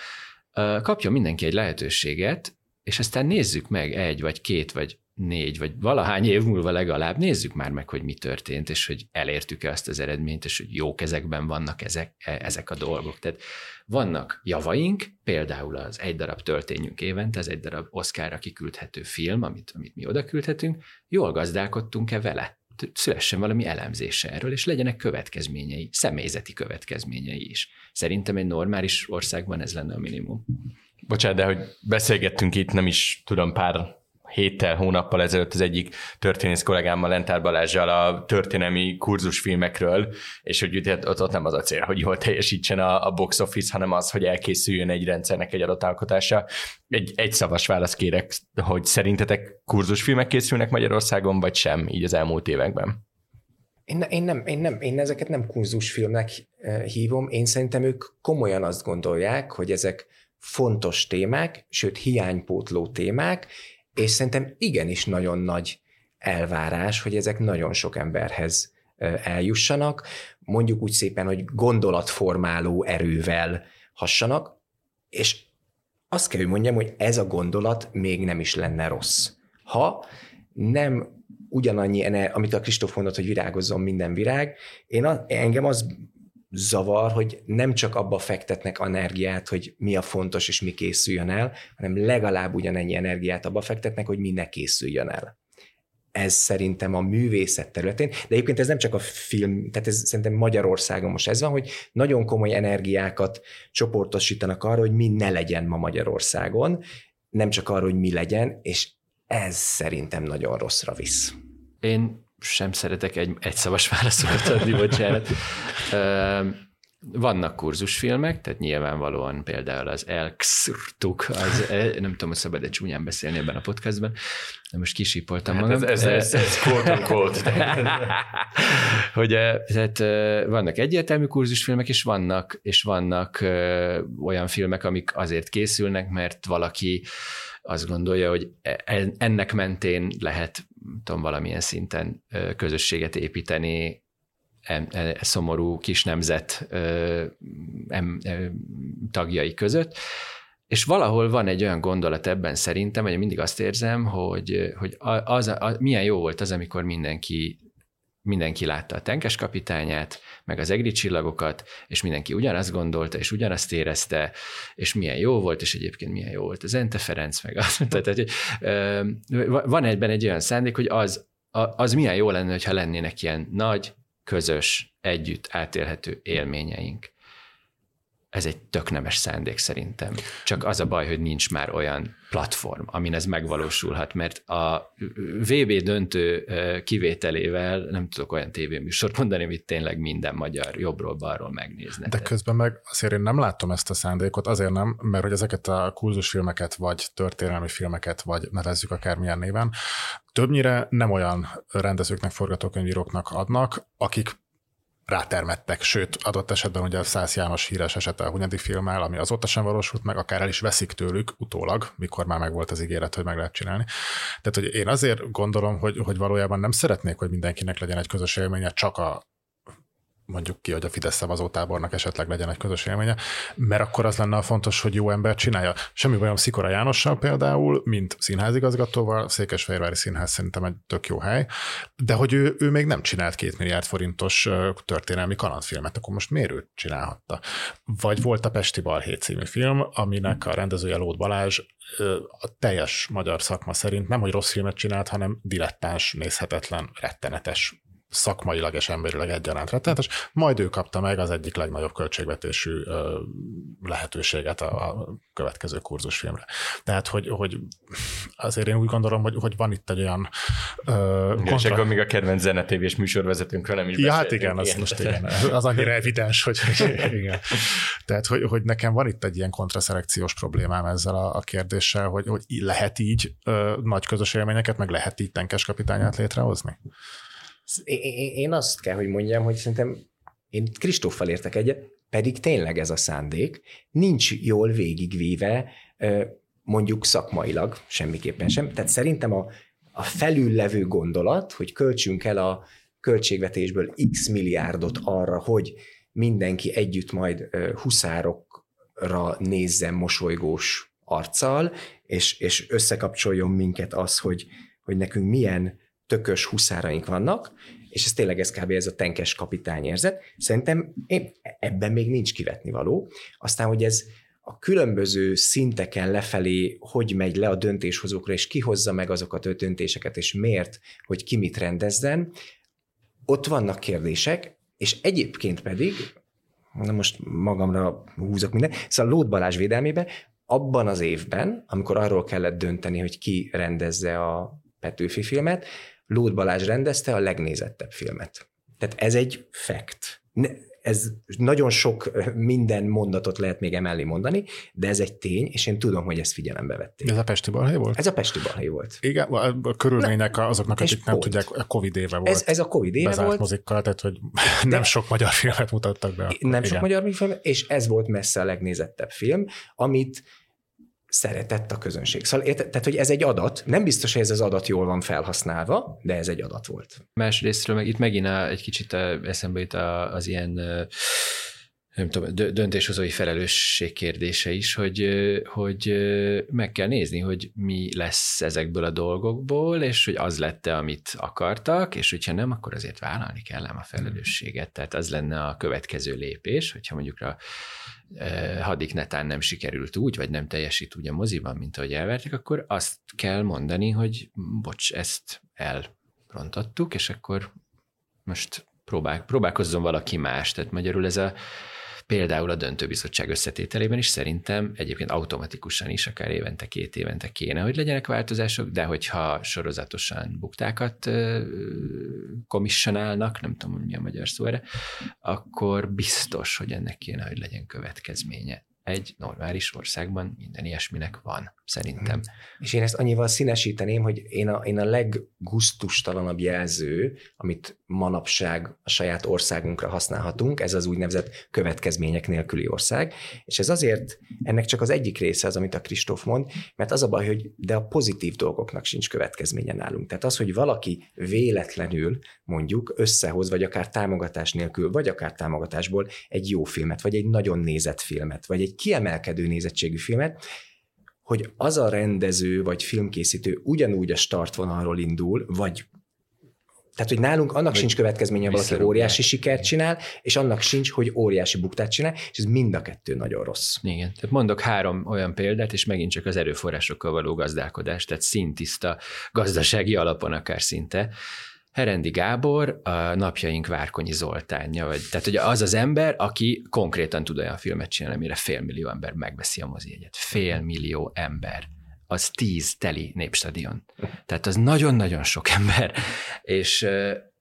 Kapjon mindenki egy lehetőséget, és aztán nézzük meg egy, vagy két, vagy négy, vagy valahány év múlva legalább nézzük már meg, hogy mi történt, és hogy elértük-e azt az eredményt, és hogy jó kezekben vannak ezek, e, ezek a dolgok. Tehát vannak javaink, például az egy darab töltényünk évente, az egy darab Oszkára kiküldhető film, amit, amit mi oda küldhetünk, jól gazdálkodtunk-e vele? Szülessen valami elemzése erről, és legyenek következményei, személyzeti következményei is. Szerintem egy normális országban ez lenne a minimum. Bocsánat, de hogy beszélgettünk itt, nem is tudom, pár héttel, hónappal ezelőtt az egyik történész kollégámmal, Lentár Balázsjal a történelmi kurzusfilmekről, és hogy ott, ott nem az a cél, hogy jól teljesítsen a, a box office, hanem az, hogy elkészüljön egy rendszernek egy adott alkotása. Egy, egy szavas válasz kérek, hogy szerintetek kurzusfilmek készülnek Magyarországon, vagy sem így az elmúlt években? Én, én, nem, én, nem, én ezeket nem kurzusfilmnek eh, hívom, én szerintem ők komolyan azt gondolják, hogy ezek fontos témák, sőt hiánypótló témák, és szerintem igenis nagyon nagy elvárás, hogy ezek nagyon sok emberhez eljussanak, mondjuk úgy szépen, hogy gondolatformáló erővel hassanak, és azt kell, hogy mondjam, hogy ez a gondolat még nem is lenne rossz. Ha nem ugyanannyi, amit a Kristóf mondott, hogy virágozzon minden virág, én a, engem az zavar, hogy nem csak abba fektetnek energiát, hogy mi a fontos és mi készüljön el, hanem legalább ugyanennyi energiát abba fektetnek, hogy mi ne készüljön el. Ez szerintem a művészet területén, de egyébként ez nem csak a film, tehát ez szerintem Magyarországon most ez van, hogy nagyon komoly energiákat csoportosítanak arra, hogy mi ne legyen ma Magyarországon, nem csak arra, hogy mi legyen, és ez szerintem nagyon rosszra visz. Én sem szeretek egy, egy szavas *laughs* válaszokat adni, bocsánat. Vannak kurzusfilmek, tehát nyilvánvalóan például az Elkszurtuk, az, e, nem tudom, hogy szabad egy csúnyán beszélni ebben a podcastban, de most kisípoltam hát magam. Ez, ez, ez, ez quote quote. *laughs* hogy tehát vannak egyértelmű kurzusfilmek, és vannak, és vannak olyan filmek, amik azért készülnek, mert valaki azt gondolja, hogy e, ennek mentén lehet tudom, valamilyen szinten közösséget építeni e, szomorú kis nemzet tagjai között, és valahol van egy olyan gondolat ebben szerintem, hogy mindig azt érzem, hogy, hogy az, az, milyen jó volt az, amikor mindenki mindenki látta a tenkes kapitányát, meg az egri csillagokat, és mindenki ugyanazt gondolta, és ugyanazt érezte, és milyen jó volt, és egyébként milyen jó volt az Ente Ferenc, meg az. *laughs* Tehát, hogy, van egyben egy olyan szándék, hogy az, az milyen jó lenne, hogyha lennének ilyen nagy, közös, együtt átélhető élményeink. Ez egy tök nemes szándék szerintem. Csak az a baj, hogy nincs már olyan platform, amin ez megvalósulhat, mert a VB döntő kivételével nem tudok olyan tévéműsort mondani, amit tényleg minden magyar jobbról-balról megnézne. De közben meg azért én nem látom ezt a szándékot, azért nem, mert hogy ezeket a kurzusfilmeket, vagy történelmi filmeket, vagy nevezzük akármilyen néven, többnyire nem olyan rendezőknek, forgatókönyvíróknak adnak, akik rátermettek, sőt, adott esetben ugye a Szász János híres esete a Hunyadi filmmel, ami azóta sem valósult meg, akár el is veszik tőlük utólag, mikor már megvolt az ígéret, hogy meg lehet csinálni. Tehát, hogy én azért gondolom, hogy, hogy valójában nem szeretnék, hogy mindenkinek legyen egy közös élménye csak a mondjuk ki, hogy a Fidesz szavazótábornak esetleg legyen egy közös élménye, mert akkor az lenne a fontos, hogy jó ember csinálja. Semmi bajom Szikora Jánossal például, mint színházigazgatóval, Székesfehérvári Színház szerintem egy tök jó hely, de hogy ő, ő még nem csinált két milliárd forintos történelmi kalandfilmet, akkor most miért ő csinálhatta? Vagy volt a Pesti Balhé című film, aminek a rendezője Lót Balázs a teljes magyar szakma szerint nem, hogy rossz filmet csinált, hanem dilettáns, nézhetetlen, rettenetes szakmailag és emberileg egyaránt rettenetes, majd ő kapta meg az egyik legnagyobb költségvetésű lehetőséget a, következő kurzusfilmre. Tehát, hogy, hogy azért én úgy gondolom, hogy, hogy van itt egy olyan ö, kontra... És akkor még a kedvenc zenetévés műsorvezetőnkről nem is Ja, hát igen, az most igen, az annyira *laughs* evidens, hogy igen. Tehát, hogy, hogy nekem van itt egy ilyen kontraszelekciós problémám ezzel a, a kérdéssel, hogy, hogy lehet így ö, nagy közös élményeket, meg lehet így tenkes kapitányát létrehozni? Én azt kell, hogy mondjam, hogy szerintem én Kristóffal értek egyet, pedig tényleg ez a szándék, nincs jól végigvéve, mondjuk szakmailag, semmiképpen sem. Tehát szerintem a, a felüllevő gondolat, hogy költsünk el a költségvetésből x milliárdot arra, hogy mindenki együtt majd huszárokra nézzen mosolygós arccal, és, és összekapcsoljon minket az, hogy, hogy nekünk milyen tökös huszáraink vannak, és ez tényleg ez kb. ez a tenkes kapitány érzet. Szerintem én, ebben még nincs kivetni való. Aztán, hogy ez a különböző szinteken lefelé, hogy megy le a döntéshozókra, és ki hozza meg azokat a döntéseket, és miért, hogy ki mit rendezzen, ott vannak kérdések, és egyébként pedig, na most magamra húzok minden, szóval Lót Balázs védelmében abban az évben, amikor arról kellett dönteni, hogy ki rendezze a Petőfi filmet, Lód Balázs rendezte a legnézettebb filmet. Tehát ez egy fact. Ez nagyon sok minden mondatot lehet még emellé mondani, de ez egy tény, és én tudom, hogy ezt figyelembe vették. Ez a Pesti Balhé volt? Ez a Pesti Balhé volt. Igen, a körülmények Na, azoknak, akik nem tudják, a Covid éve volt. Ez, ez a Covid éve Bezárt volt. mozikkal, tehát hogy de *laughs* nem sok magyar filmet mutattak be. Akkor. Nem Igen. sok magyar film, és ez volt messze a legnézettebb film, amit szeretett a közönség. Szóval érte, tehát, hogy ez egy adat, nem biztos, hogy ez az adat jól van felhasználva, de ez egy adat volt. Másrésztről meg itt megint egy kicsit eszembe jut az ilyen nem tudom, döntéshozói felelősség kérdése is, hogy, hogy meg kell nézni, hogy mi lesz ezekből a dolgokból, és hogy az lette, amit akartak, és hogyha nem, akkor azért vállalni kell a felelősséget. Tehát az lenne a következő lépés, hogyha mondjuk a hadik netán nem sikerült úgy, vagy nem teljesít úgy a moziban, mint ahogy elvertek, akkor azt kell mondani, hogy bocs, ezt elrontottuk, és akkor most próbál, próbálkozzon valaki más. Tehát magyarul ez a például a döntőbizottság összetételében is szerintem egyébként automatikusan is, akár évente, két évente kéne, hogy legyenek változások, de hogyha sorozatosan buktákat komissionálnak, nem tudom, mi a magyar szó erre, akkor biztos, hogy ennek kéne, hogy legyen következménye egy normális országban minden ilyesminek van, szerintem. Hmm. És én ezt annyival színesíteném, hogy én a, én a leggusztustalanabb jelző, amit manapság a saját országunkra használhatunk, ez az úgynevezett következmények nélküli ország, és ez azért, ennek csak az egyik része az, amit a Kristóf mond, mert az a baj, hogy de a pozitív dolgoknak sincs következménye nálunk. Tehát az, hogy valaki véletlenül mondjuk összehoz, vagy akár támogatás nélkül, vagy akár támogatásból egy jó filmet, vagy egy nagyon nézett filmet, vagy egy kiemelkedő nézettségű filmet, hogy az a rendező vagy filmkészítő ugyanúgy a startvonalról indul, vagy tehát, hogy nálunk annak vagy sincs következménye, valaki óriási sikert csinál, és annak sincs, hogy óriási buktát csinál, és ez mind a kettő nagyon rossz. Igen. Tehát mondok három olyan példát, és megint csak az erőforrásokkal való gazdálkodás, tehát szintiszta gazdasági alapon akár szinte Herendi Gábor a napjaink Várkonyi Zoltánja, vagy, tehát hogy az az ember, aki konkrétan tud olyan filmet csinálni, amire félmillió ember megveszi a mozijegyet. Félmillió ember. Az tíz teli népstadion. Tehát az nagyon-nagyon sok *laughs* ember. És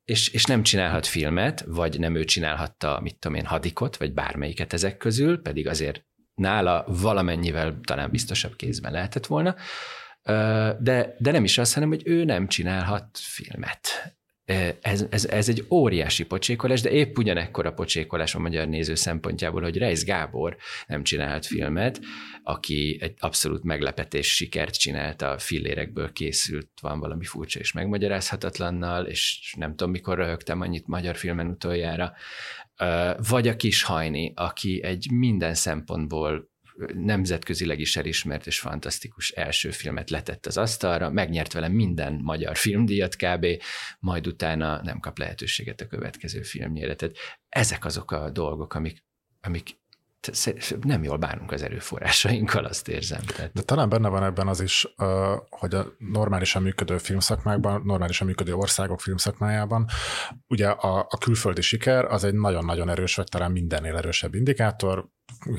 és, és nem csinálhat filmet, vagy nem ő csinálhatta, mit tudom én, hadikot, vagy bármelyiket ezek közül, pedig azért nála valamennyivel talán biztosabb kézben lehetett volna, de, de nem is az, hanem hogy ő nem csinálhat filmet ez, ez, ez egy óriási pocsékolás, de épp ugyanekkor a pocsékolás a magyar néző szempontjából, hogy Reis Gábor nem csinálhat filmet, aki egy abszolút meglepetés sikert csinált a fillérekből készült, van valami furcsa és megmagyarázhatatlannal, és nem tudom, mikor röhögtem annyit magyar filmen utoljára, vagy a kis hajni, aki egy minden szempontból nemzetközileg is elismert és fantasztikus első filmet letett az asztalra, megnyert vele minden magyar filmdíjat kb., majd utána nem kap lehetőséget a következő filmjére. Tehát ezek azok a dolgok, amik, amik nem jól bánunk az erőforrásainkkal, azt érzem. Tehát. De talán benne van ebben az is, hogy a normálisan működő filmszakmákban, normálisan működő országok filmszakmájában, ugye a, a külföldi siker az egy nagyon-nagyon erős, vagy talán mindennél erősebb indikátor,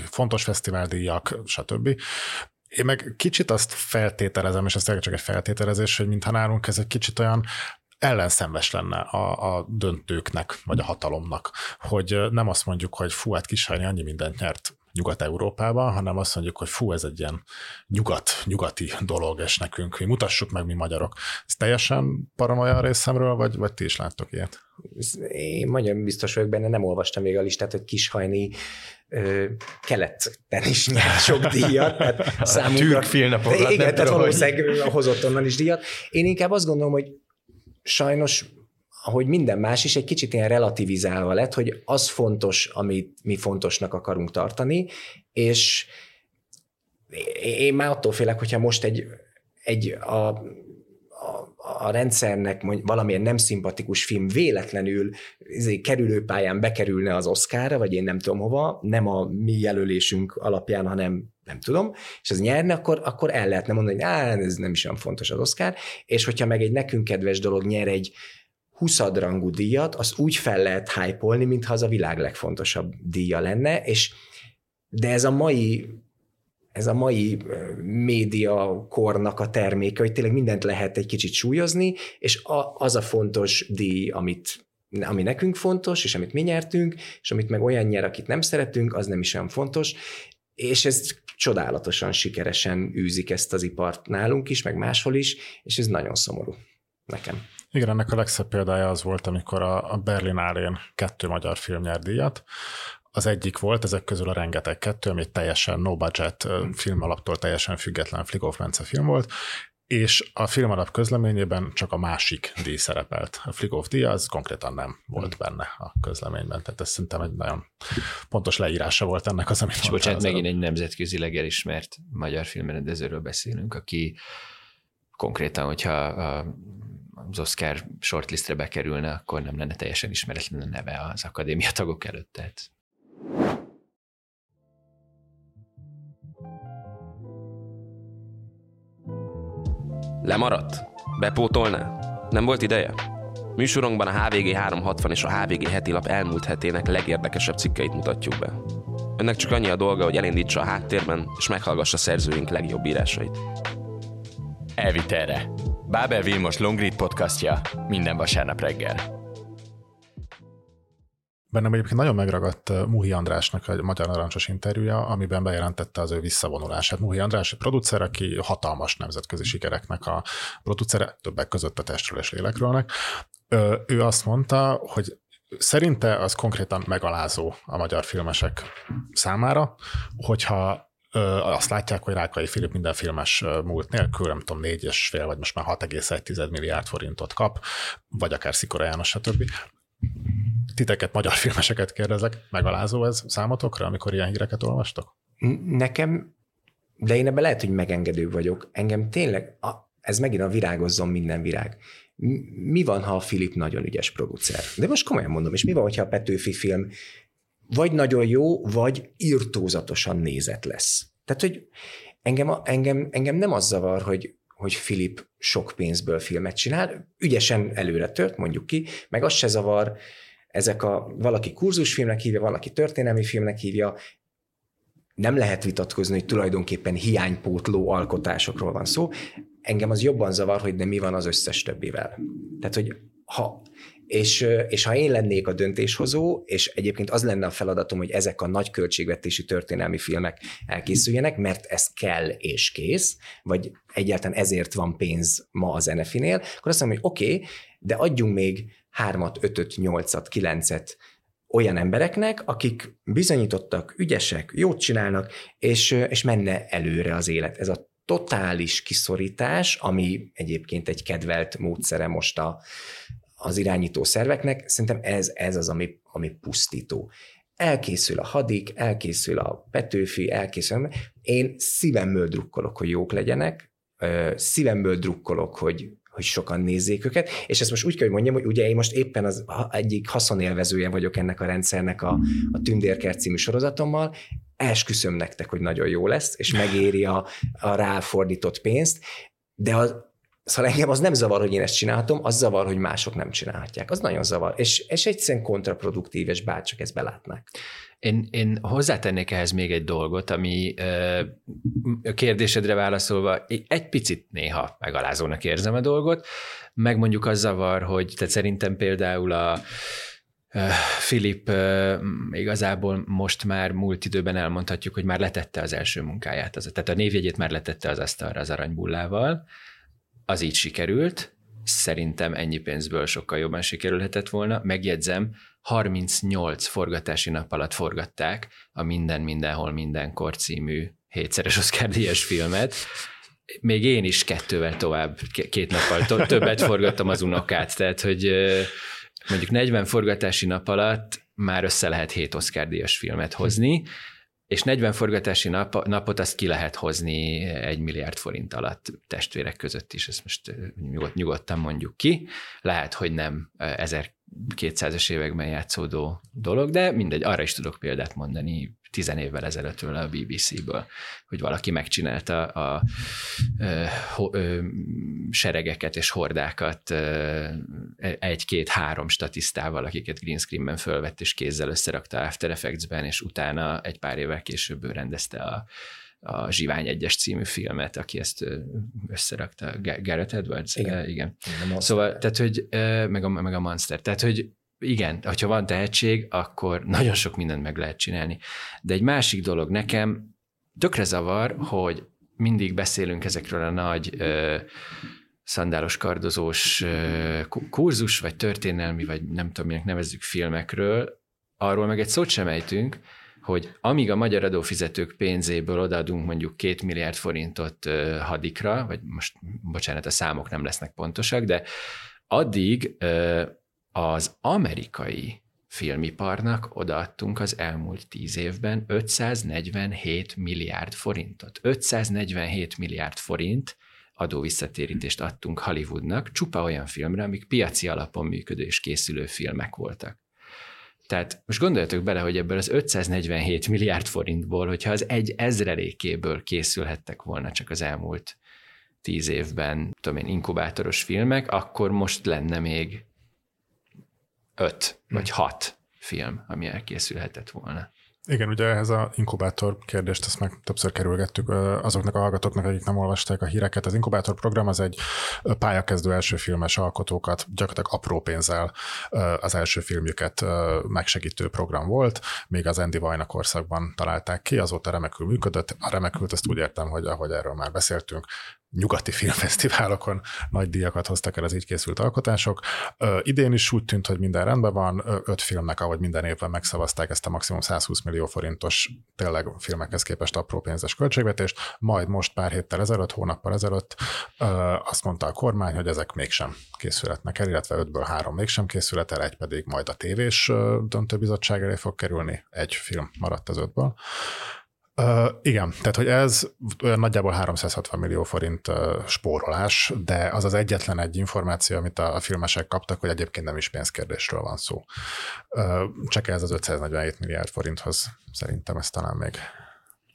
fontos fesztiváldíjak, stb. Én meg kicsit azt feltételezem, és ez csak egy feltételezés, hogy mintha nálunk ez egy kicsit olyan ellenszenves lenne a, a döntőknek, vagy a hatalomnak, hogy nem azt mondjuk, hogy fú, hát Kisajni annyi mindent nyert Nyugat-Európában, hanem azt mondjuk, hogy fú, ez egy ilyen nyugat, nyugati dolog, és nekünk, mi mutassuk meg, mi magyarok. Ez teljesen paranoia részemről, vagy, vagy ti is láttok ilyet? Én nagyon biztos vagyok benne, nem olvastam még a listát, hogy Kishajni keleten is nyert sok díjat. Tehát *laughs* számunkra, Türk filmnapokra. Igen, tehát valószínűleg hozott onnan is díjat. Én inkább azt gondolom, hogy sajnos ahogy minden más is, egy kicsit ilyen relativizálva lett, hogy az fontos, amit mi fontosnak akarunk tartani, és én már attól félek, hogyha most egy, egy a, a, a rendszernek valamilyen nem szimpatikus film véletlenül izé, kerülőpályán bekerülne az Oscarra, vagy én nem tudom hova, nem a mi jelölésünk alapján, hanem nem tudom, és az nyerne, akkor, akkor el lehetne mondani, hogy á, ez nem is olyan fontos az Oscar, és hogyha meg egy nekünk kedves dolog nyer egy 20 rangú díjat, azt úgy fel lehet hype mintha az a világ legfontosabb díja lenne, és de ez a mai ez a mai média kornak a terméke, hogy tényleg mindent lehet egy kicsit súlyozni, és a, az a fontos díj, amit ami nekünk fontos, és amit mi nyertünk, és amit meg olyan nyer, akit nem szeretünk, az nem is olyan fontos, és ez csodálatosan sikeresen űzik ezt az ipart nálunk is, meg máshol is, és ez nagyon szomorú nekem. Igen, ennek a legszebb példája az volt, amikor a, a Berlinálén kettő magyar film nyert díjat. Az egyik volt, ezek közül a rengeteg kettő, ami egy teljesen no budget film alaptól teljesen független Flickhoff Mence film volt, és a film alap közleményében csak a másik díj szerepelt. A Flickhoff díj az konkrétan nem volt hmm. benne a közleményben, tehát ez szerintem egy nagyon pontos leírása volt ennek az, amit És bocsánat, megint egy nemzetközileg elismert magyar filmrendezőről beszélünk, aki konkrétan, hogyha az Oscar shortlistre bekerülne, akkor nem lenne teljesen ismeretlen a neve az akadémia tagok előtt. Tehát. Lemaradt? Bepótolná? Nem volt ideje? Műsorunkban a HVG 360 és a HVG heti lap elmúlt hetének legérdekesebb cikkeit mutatjuk be. Önnek csak annyi a dolga, hogy elindítsa a háttérben, és meghallgassa szerzőink legjobb írásait. Elvitelre. Bábel Vilmos Longread podcastja minden vasárnap reggel. Bennem egyébként nagyon megragadt uh, Muhi Andrásnak a Magyar Narancsos interjúja, amiben bejelentette az ő visszavonulását. Muhi András producer, aki hatalmas nemzetközi sikereknek a producere, többek között a testről és lélekről. Ő azt mondta, hogy szerinte az konkrétan megalázó a magyar filmesek számára, hogyha azt látják, hogy Rákai Filip minden filmes múlt nélkül, nem tudom, négy és fél, vagy most már 6,1 milliárd forintot kap, vagy akár Szikora János, stb. Titeket, magyar filmeseket kérdezek, megalázó ez számotokra, amikor ilyen híreket olvastok? Nekem, de én ebben lehet, hogy megengedő vagyok. Engem tényleg, a, ez megint a virágozzon minden virág. Mi van, ha a Filip nagyon ügyes producer? De most komolyan mondom, és mi van, ha a Petőfi film vagy nagyon jó, vagy írtózatosan nézet lesz. Tehát, hogy engem, engem, engem nem az zavar, hogy, hogy Filip sok pénzből filmet csinál, ügyesen előre tört, mondjuk ki, meg az se zavar, ezek a valaki kurzusfilmnek hívja, valaki történelmi filmnek hívja, nem lehet vitatkozni, hogy tulajdonképpen hiánypótló alkotásokról van szó. Engem az jobban zavar, hogy de mi van az összes többivel. Tehát, hogy ha és, és ha én lennék a döntéshozó, és egyébként az lenne a feladatom, hogy ezek a nagy költségvetési történelmi filmek elkészüljenek, mert ez kell és kész, vagy egyáltalán ezért van pénz ma az NFI-nél, akkor azt mondom, hogy oké, okay, de adjunk még hármat, ötöt, nyolcat, kilencet olyan embereknek, akik bizonyítottak, ügyesek, jót csinálnak, és, és menne előre az élet. Ez a totális kiszorítás, ami egyébként egy kedvelt módszere most a, az irányító szerveknek, szerintem ez, ez az, ami, ami pusztító. Elkészül a hadik, elkészül a Petőfi, elkészül. Én szívemből drukkolok, hogy jók legyenek, szívemből drukkolok, hogy, hogy sokan nézzék őket, és ezt most úgy kell, hogy mondjam, hogy ugye én most éppen az egyik haszonélvezője vagyok ennek a rendszernek a, a Tündérkert című sorozatommal, esküszöm nektek, hogy nagyon jó lesz, és megéri a, a ráfordított pénzt, de az, Szóval engem az nem zavar, hogy én ezt csinálhatom, az zavar, hogy mások nem csinálhatják. Az nagyon zavar. És, és egyszerűen kontraproduktív, és bárcsak ezt belátnák. Én, én hozzátennék ehhez még egy dolgot, ami a kérdésedre válaszolva egy picit néha megalázónak érzem a dolgot, meg mondjuk az zavar, hogy te szerintem például a Filip igazából most már múlt időben elmondhatjuk, hogy már letette az első munkáját, tehát a névjegyét már letette az asztalra az aranybullával, az így sikerült, szerintem ennyi pénzből sokkal jobban sikerülhetett volna. Megjegyzem, 38 forgatási nap alatt forgatták a Minden Mindenhol Mindenkor című hétszeres Oscar díjas filmet. Még én is kettővel tovább, két nappal többet forgattam az unokát, tehát hogy mondjuk 40 forgatási nap alatt már össze lehet 7 Oscar díjas filmet hozni, és 40 forgatási nap, napot azt ki lehet hozni egy milliárd forint alatt testvérek között is, ezt most nyugod, nyugodtan mondjuk ki. Lehet, hogy nem 1200-es években játszódó dolog, de mindegy, arra is tudok példát mondani tizen évvel ezelőttről a BBC-ből, hogy valaki megcsinálta a, a, a, a seregeket és hordákat egy-két-három statisztával, akiket green screenben fölvett és kézzel összerakta After Effects-ben, és utána egy pár évvel később rendezte a, a Zsivány egyes című filmet, aki ezt összerakta, Garrett Edwards? Igen. igen. Szóval, tehát, hogy meg a, meg a Monster, tehát, hogy igen, ha van tehetség, akkor nagyon sok mindent meg lehet csinálni. De egy másik dolog nekem tökre zavar, hogy mindig beszélünk ezekről a nagy ö, szandálos kardozós ö, kurzus, vagy történelmi, vagy nem tudom, minek nevezzük filmekről, arról meg egy szót sem ejtünk, hogy amíg a magyar adófizetők pénzéből odaadunk mondjuk két milliárd forintot hadikra, vagy most, bocsánat, a számok nem lesznek pontosak, de addig az amerikai filmiparnak odaadtunk az elmúlt tíz évben 547 milliárd forintot. 547 milliárd forint adóvisszatérítést adtunk Hollywoodnak, csupa olyan filmre, amik piaci alapon működő és készülő filmek voltak. Tehát most gondoljatok bele, hogy ebből az 547 milliárd forintból, hogyha az egy ezrelékéből készülhettek volna csak az elmúlt tíz évben, tudom én, inkubátoros filmek, akkor most lenne még öt vagy hat film, ami elkészülhetett volna. Igen, ugye ehhez a inkubátor kérdést, ezt meg többször kerülgettük azoknak a hallgatóknak, akik nem olvasták a híreket. Az inkubátor program az egy pályakezdő első filmes alkotókat gyakorlatilag apró pénzzel az első filmjüket megsegítő program volt, még az Andy Vajna korszakban találták ki, azóta remekül működött. A remekült, ezt úgy értem, hogy ahogy erről már beszéltünk, nyugati filmfesztiválokon nagy díjakat hoztak el az így készült alkotások. Ö, idén is úgy tűnt, hogy minden rendben van, öt filmnek, ahogy minden évben megszavazták ezt a maximum 120 millió forintos, tényleg filmekhez képest apró pénzes költségvetést, majd most pár héttel ezelőtt, hónappal ezelőtt azt mondta a kormány, hogy ezek mégsem készületnek el, illetve ötből három mégsem készület el, egy pedig majd a tévés döntőbizottság elé fog kerülni, egy film maradt az ötből. Uh, igen, tehát hogy ez olyan nagyjából 360 millió forint uh, spórolás, de az az egyetlen egy információ, amit a, a filmesek kaptak, hogy egyébként nem is pénzkérdésről van szó. Uh, csak ez az 547 milliárd forinthoz szerintem ezt talán még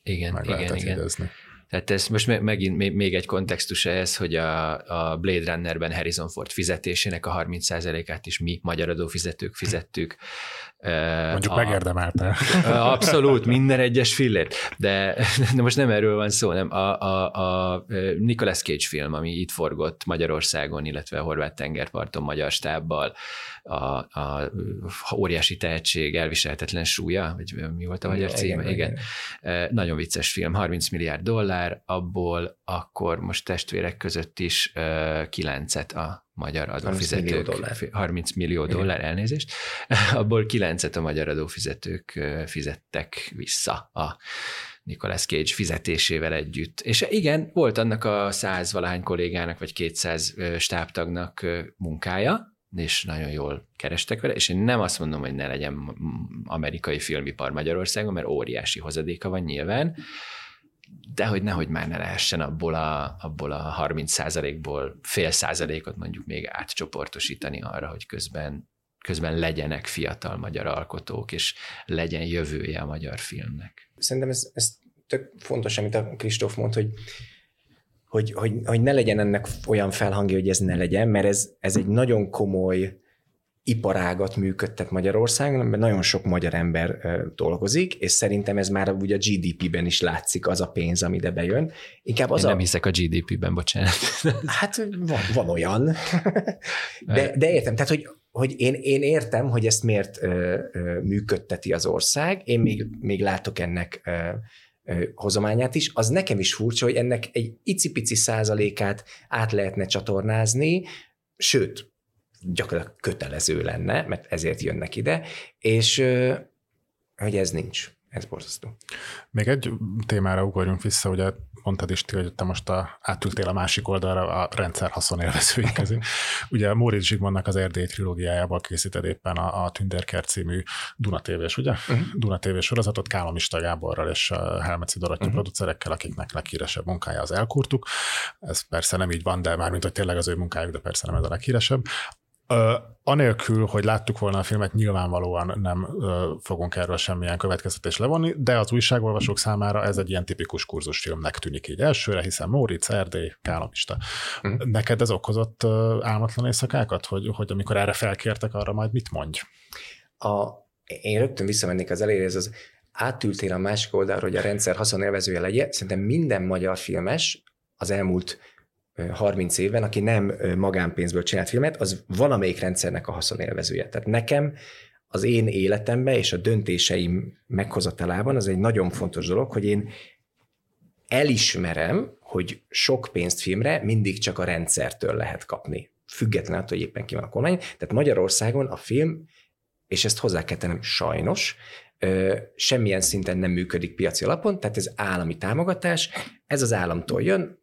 igen, meg igen, lehetett igen. Idezni. Tehát ez most megint még egy kontextus ez, hogy a, a Blade Runnerben Harrison Ford fizetésének a 30%-át is mi magyar adófizetők fizettük. Mondjuk a, megérdemelte. Abszolút, minden egyes fillért. De, de most nem erről van szó, nem. A, a, a Nicolas Cage film, ami itt forgott Magyarországon, illetve a Horváth tengerparton magyar stábbal, a, a óriási tehetség elviselhetetlen súlya, vagy mi volt a magyar igen, címe? Igen, igen. igen. Nagyon vicces film, 30 milliárd dollár, abból akkor most testvérek között is kilencet a magyar adófizetők. 30 millió dollár. 30 millió dollár igen. elnézést. *laughs* Abból kilencet a magyar adófizetők fizettek vissza a Nicolas Cage fizetésével együtt. És igen, volt annak a száz valahány kollégának, vagy 200 stábtagnak munkája, és nagyon jól kerestek vele, és én nem azt mondom, hogy ne legyen amerikai filmipar Magyarországon, mert óriási hozadéka van nyilván, de hogy nehogy már ne lehessen abból a, abból a 30 százalékból fél százalékot mondjuk még átcsoportosítani arra, hogy közben, közben legyenek fiatal magyar alkotók, és legyen jövője a magyar filmnek. Szerintem ez, ez tök fontos, amit a Kristóf mond, hogy hogy, hogy, hogy ne legyen ennek olyan felhangja, hogy ez ne legyen, mert ez, ez egy nagyon komoly iparágat működtet Magyarországon, mert nagyon sok magyar ember dolgozik, és szerintem ez már ugye a GDP-ben is látszik az a pénz, ami ide bejön. Inkább az Én nem a... hiszek a GDP-ben, bocsánat. *laughs* Hát van, van olyan. De, de értem, tehát hogy, hogy én, én értem, hogy ezt miért ö, ö, működteti az ország, én még, még látok ennek ö, hozományát is, az nekem is furcsa, hogy ennek egy icipici százalékát át lehetne csatornázni, sőt, gyakorlatilag kötelező lenne, mert ezért jönnek ide, és hogy ez nincs. Ez borzasztó. Még egy témára ugorjunk vissza, ugye mondtad is, hogy te most a, átültél a másik oldalra a rendszer haszonélvezői közé. *laughs* Ugye Móricz Zsigmondnak az Erdély trilógiájából készíted éppen a, a Tünderkert című Duna TV-s, ugye? Uh-huh. Duna TV sorozatot Kálomista Gáborral és Helmeci Dorottya uh-huh. producerekkel, akiknek leghíresebb munkája az Elkurtuk. Ez persze nem így van, de mármint, hogy tényleg az ő munkájuk, de persze nem ez a leghíresebb. Uh, anélkül, hogy láttuk volna a filmet, nyilvánvalóan nem uh, fogunk erről semmilyen következtetést levonni, de az újságolvasók számára ez egy ilyen tipikus kurzusfilmnek tűnik így elsőre, hiszen Móricz, Erdély, Kálomista. Uh-huh. Neked ez okozott uh, álmatlan éjszakákat, hogy, hogy amikor erre felkértek, arra majd mit mondj? A, én rögtön visszamennék az eléré, ez az átültél a másik oldalra, hogy a rendszer haszonélvezője legyen. Szerintem minden magyar filmes az elmúlt 30 évben, aki nem magánpénzből csinált filmet, az valamelyik rendszernek a haszonélvezője. Tehát nekem az én életemben és a döntéseim meghozatalában az egy nagyon fontos dolog, hogy én elismerem, hogy sok pénzt filmre mindig csak a rendszertől lehet kapni. Független attól, hogy éppen ki van a kormány. Tehát Magyarországon a film, és ezt hozzá kell tennem, sajnos, semmilyen szinten nem működik piaci alapon, tehát ez állami támogatás, ez az államtól jön,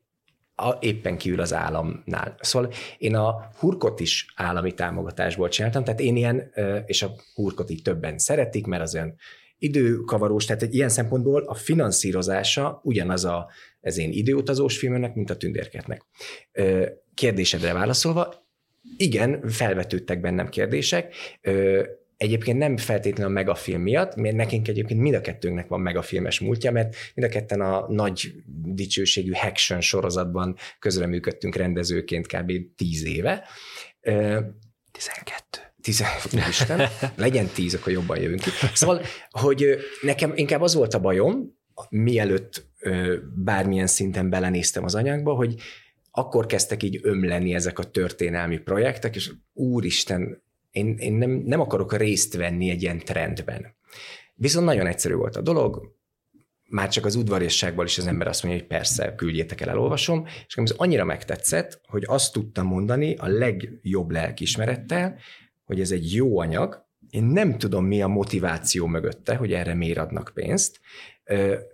a, éppen kívül az államnál. Szóval én a hurkot is állami támogatásból csináltam, tehát én ilyen, és a hurkot így többen szeretik, mert az olyan időkavarós, tehát egy ilyen szempontból a finanszírozása ugyanaz a, ez én időutazós filmnek, mint a tündérketnek. Kérdésedre válaszolva, igen, felvetődtek bennem kérdések, Egyébként nem feltétlenül a megafilm miatt, mert nekünk egyébként mind a kettőnknek van megafilmes múltja, mert mind a ketten a nagy dicsőségű Haction sorozatban közreműködtünk rendezőként kb. 10 éve. 12. 12, Isten, legyen 10, akkor jobban jövünk ki. Szóval, hogy nekem inkább az volt a bajom, mielőtt bármilyen szinten belenéztem az anyagba, hogy akkor kezdtek így ömleni ezek a történelmi projektek, és úristen, én, én nem, nem akarok részt venni egy ilyen trendben. Viszont nagyon egyszerű volt a dolog, már csak az udvariasságból is az ember azt mondja, hogy persze, küldjétek el, elolvasom, és ez annyira megtetszett, hogy azt tudtam mondani a legjobb lelkismerettel, hogy ez egy jó anyag, én nem tudom, mi a motiváció mögötte, hogy erre miért adnak pénzt,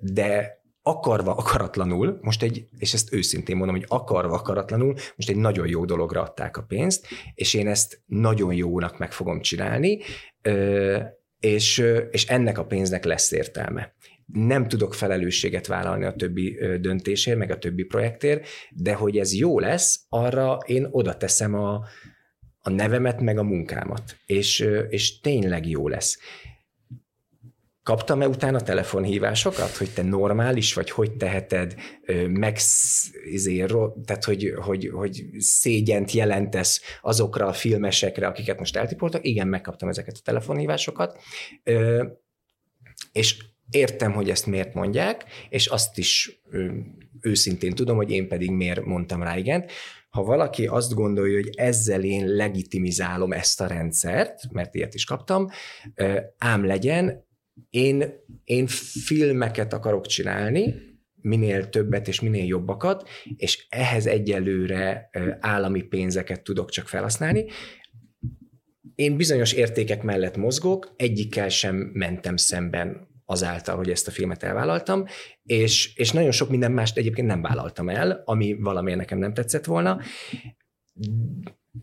de akarva, akaratlanul, most egy, és ezt őszintén mondom, hogy akarva, akaratlanul, most egy nagyon jó dologra adták a pénzt, és én ezt nagyon jónak meg fogom csinálni, és, és ennek a pénznek lesz értelme. Nem tudok felelősséget vállalni a többi döntésért, meg a többi projektért, de hogy ez jó lesz, arra én oda teszem a, a nevemet, meg a munkámat, és, és tényleg jó lesz Kaptam-e utána telefonhívásokat, hogy te normális vagy, hogy teheted meg, izé, tehát hogy, hogy, hogy szégyent jelentesz azokra a filmesekre, akiket most eltipoltak? Igen, megkaptam ezeket a telefonhívásokat, és értem, hogy ezt miért mondják, és azt is őszintén tudom, hogy én pedig miért mondtam rá igent. Ha valaki azt gondolja, hogy ezzel én legitimizálom ezt a rendszert, mert ilyet is kaptam, ám legyen, én, én filmeket akarok csinálni, minél többet és minél jobbakat, és ehhez egyelőre állami pénzeket tudok csak felhasználni. Én bizonyos értékek mellett mozgok, egyikkel sem mentem szemben azáltal, hogy ezt a filmet elvállaltam, és, és nagyon sok minden mást egyébként nem vállaltam el, ami valamiért nekem nem tetszett volna,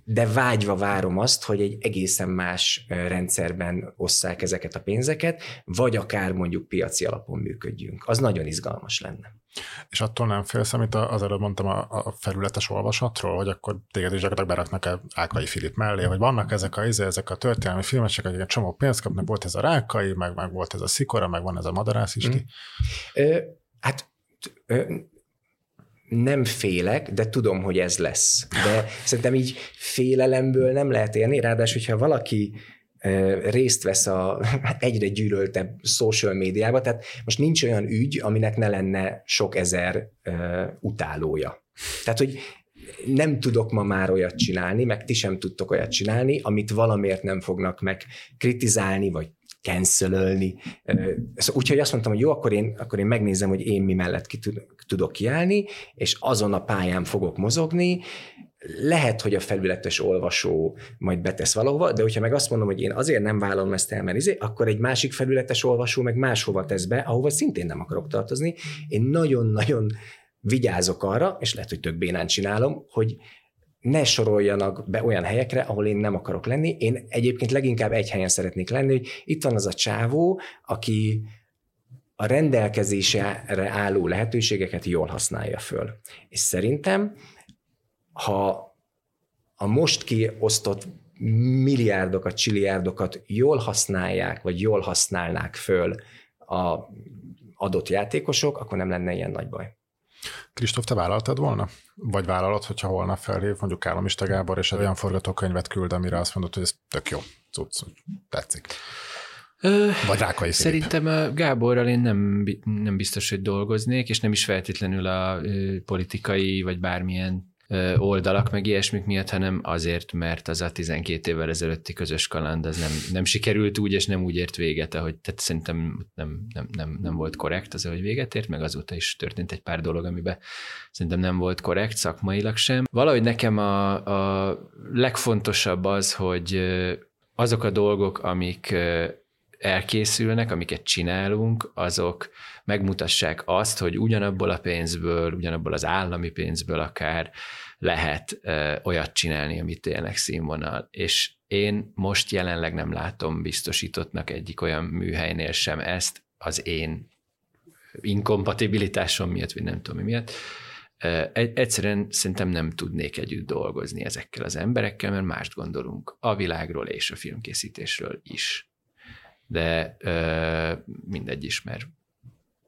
de vágyva várom azt, hogy egy egészen más rendszerben osszák ezeket a pénzeket, vagy akár mondjuk piaci alapon működjünk. Az nagyon izgalmas lenne. És attól nem félsz, amit az előbb mondtam a, a felületes olvasatról, hogy akkor téged is gyakorlatilag beraknak Ákai Filip mellé, hogy vannak ezek a, izé, ezek a történelmi filmesek, akik egy csomó pénzt kapnak, volt ez a Rákai, meg, meg volt ez a Szikora, meg van ez a Madarász is. Mm. Ö, hát ö, nem félek, de tudom, hogy ez lesz. De szerintem így félelemből nem lehet élni, ráadásul, hogyha valaki részt vesz a egyre gyűlöltebb social médiába, tehát most nincs olyan ügy, aminek ne lenne sok ezer utálója. Tehát, hogy nem tudok ma már olyat csinálni, meg ti sem tudtok olyat csinálni, amit valamiért nem fognak meg kritizálni, vagy cancelölni. Szóval úgyhogy azt mondtam, hogy jó, akkor én, akkor én megnézem, hogy én mi mellett ki tudok kiállni, és azon a pályán fogok mozogni, lehet, hogy a felületes olvasó majd betesz valahova, de hogyha meg azt mondom, hogy én azért nem vállalom ezt el, mert izé, akkor egy másik felületes olvasó meg máshova tesz be, ahova szintén nem akarok tartozni. Én nagyon-nagyon vigyázok arra, és lehet, hogy tök bénán csinálom, hogy ne soroljanak be olyan helyekre, ahol én nem akarok lenni. Én egyébként leginkább egy helyen szeretnék lenni, hogy itt van az a csávó, aki a rendelkezésre álló lehetőségeket jól használja föl. És szerintem ha a most kiosztott milliárdokat, csiliárdokat jól használják, vagy jól használnák föl a adott játékosok, akkor nem lenne ilyen nagy baj. Kristóf, te vállaltad volna? Vagy vállalod, hogyha holnap felhív mondjuk Államista Gábor, és olyan forgatókönyvet küld, amire azt mondod, hogy ez tök jó, cucc, tetszik. Vagy Rákai Szerintem a Gáborral én nem, nem biztos, hogy dolgoznék, és nem is feltétlenül a politikai, vagy bármilyen oldalak, meg ilyesmik miatt, hanem azért, mert az a 12 évvel ezelőtti közös kaland az nem, nem sikerült úgy, és nem úgy ért véget, ahogy tehát szerintem nem, nem, nem, nem volt korrekt az, ahogy véget ért, meg azóta is történt egy pár dolog, amiben szerintem nem volt korrekt szakmailag sem. Valahogy nekem a, a legfontosabb az, hogy azok a dolgok, amik elkészülnek, amiket csinálunk, azok megmutassák azt, hogy ugyanabból a pénzből, ugyanabból az állami pénzből akár lehet ö, olyat csinálni, amit tényleg színvonal. És én most jelenleg nem látom biztosítottnak egyik olyan műhelynél sem ezt az én inkompatibilitásom miatt, vagy nem tudom mi miatt. Egyszerűen szerintem nem tudnék együtt dolgozni ezekkel az emberekkel, mert mást gondolunk a világról és a filmkészítésről is de mindegy is, mert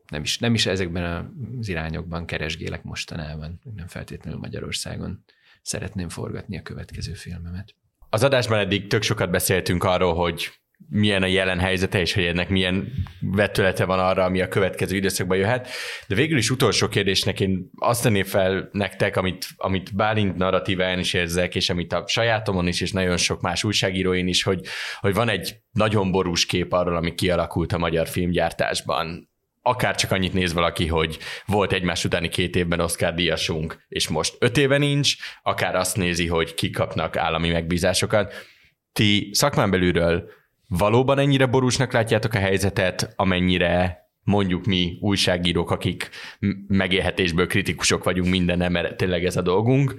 nem is, nem is ezekben az irányokban keresgélek mostanában, nem feltétlenül Magyarországon szeretném forgatni a következő filmemet. Az adásban eddig tök sokat beszéltünk arról, hogy milyen a jelen helyzete, és hogy ennek milyen vetülete van arra, ami a következő időszakban jöhet. De végül is utolsó kérdésnek én azt tenném fel nektek, amit, amit Bálint narratíván is érzek, és amit a sajátomon is, és nagyon sok más újságíróin is, hogy, hogy van egy nagyon borús kép arról, ami kialakult a magyar filmgyártásban akár csak annyit néz valaki, hogy volt egymás utáni két évben Oscar díjasunk, és most öt éve nincs, akár azt nézi, hogy kikapnak állami megbízásokat. Ti szakmán belülről valóban ennyire borúsnak látjátok a helyzetet, amennyire mondjuk mi újságírók, akik megélhetésből kritikusok vagyunk minden, mert tényleg ez a dolgunk,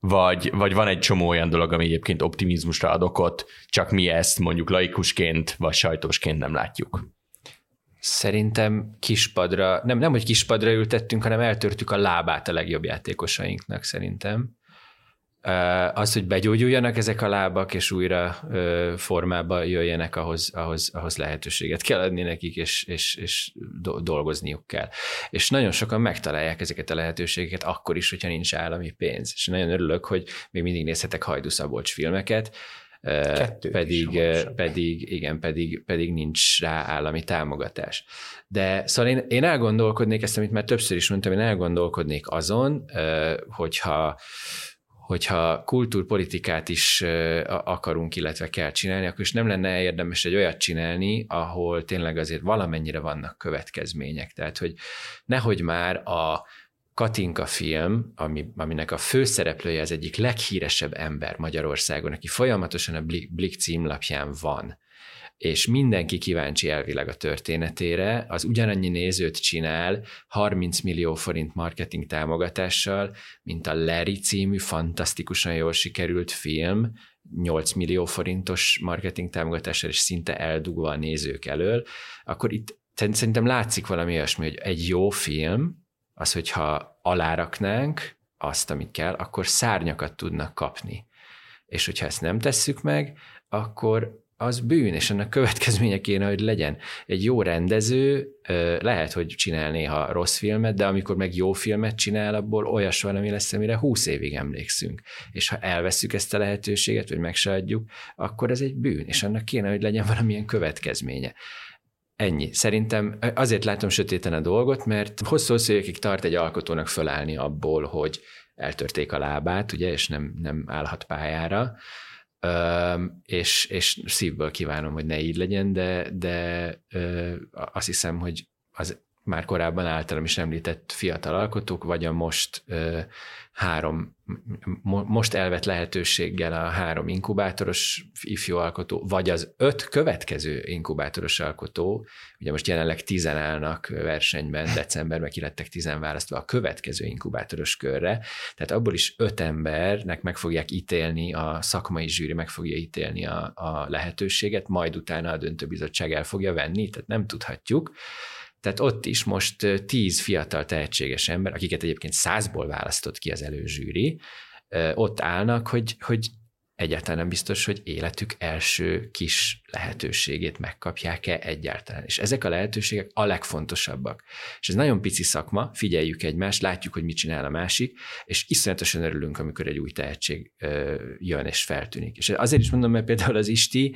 vagy, vagy van egy csomó olyan dolog, ami egyébként optimizmusra ad okot, csak mi ezt mondjuk laikusként vagy sajtósként nem látjuk. Szerintem kispadra, nem, nem hogy kispadra ültettünk, hanem eltörtük a lábát a legjobb játékosainknak szerintem. Az, hogy begyógyuljanak ezek a lábak, és újra formába jöjjenek, ahhoz, ahhoz, ahhoz lehetőséget kell adni nekik, és, és, és dolgozniuk kell. És nagyon sokan megtalálják ezeket a lehetőségeket akkor is, hogyha nincs állami pénz. És nagyon örülök, hogy még mindig nézhetek Hajdu Szabolcs filmeket, Kettő pedig, pedig, igen, pedig, pedig nincs rá állami támogatás. De szóval én, én elgondolkodnék, ezt amit már többször is mondtam, én elgondolkodnék azon, hogyha hogyha kultúrpolitikát is akarunk, illetve kell csinálni, akkor is nem lenne érdemes egy olyat csinálni, ahol tényleg azért valamennyire vannak következmények. Tehát, hogy nehogy már a Katinka film, ami, aminek a főszereplője az egyik leghíresebb ember Magyarországon, aki folyamatosan a Blick címlapján van, és mindenki kíváncsi elvileg a történetére, az ugyanannyi nézőt csinál 30 millió forint marketing támogatással, mint a Larry című fantasztikusan jól sikerült film, 8 millió forintos marketing támogatással, és szinte eldugva a nézők elől, akkor itt szerintem látszik valami olyasmi, hogy egy jó film, az, hogyha aláraknánk azt, amit kell, akkor szárnyakat tudnak kapni. És hogyha ezt nem tesszük meg, akkor az bűn, és ennek következménye kéne, hogy legyen. Egy jó rendező lehet, hogy csinál néha rossz filmet, de amikor meg jó filmet csinál, abból olyas valami lesz, amire húsz évig emlékszünk. És ha elveszük ezt a lehetőséget, vagy meg se adjuk, akkor ez egy bűn, és annak kéne, hogy legyen valamilyen következménye. Ennyi. Szerintem azért látom sötéten a dolgot, mert hosszú-hosszú évekig tart egy alkotónak fölállni abból, hogy eltörték a lábát, ugye, és nem, nem állhat pályára, és, és szívből kívánom, hogy ne így legyen, de, de azt hiszem, hogy az már korábban általam is említett fiatal alkotók, vagy a most három, most elvett lehetőséggel a három inkubátoros ifjú alkotó, vagy az öt következő inkubátoros alkotó, ugye most jelenleg tizen állnak versenyben, decemberben ki lettek tizen választva a következő inkubátoros körre, tehát abból is öt embernek meg fogják ítélni, a szakmai zsűri meg fogja ítélni a, a lehetőséget, majd utána a döntőbizottság el fogja venni, tehát nem tudhatjuk, tehát ott is most tíz fiatal tehetséges ember, akiket egyébként százból választott ki az előzsűri, ott állnak, hogy, hogy egyáltalán nem biztos, hogy életük első kis lehetőségét megkapják-e egyáltalán. És ezek a lehetőségek a legfontosabbak. És ez nagyon pici szakma, figyeljük egymást, látjuk, hogy mit csinál a másik, és iszonyatosan örülünk, amikor egy új tehetség jön és feltűnik. És azért is mondom, mert például az Isti,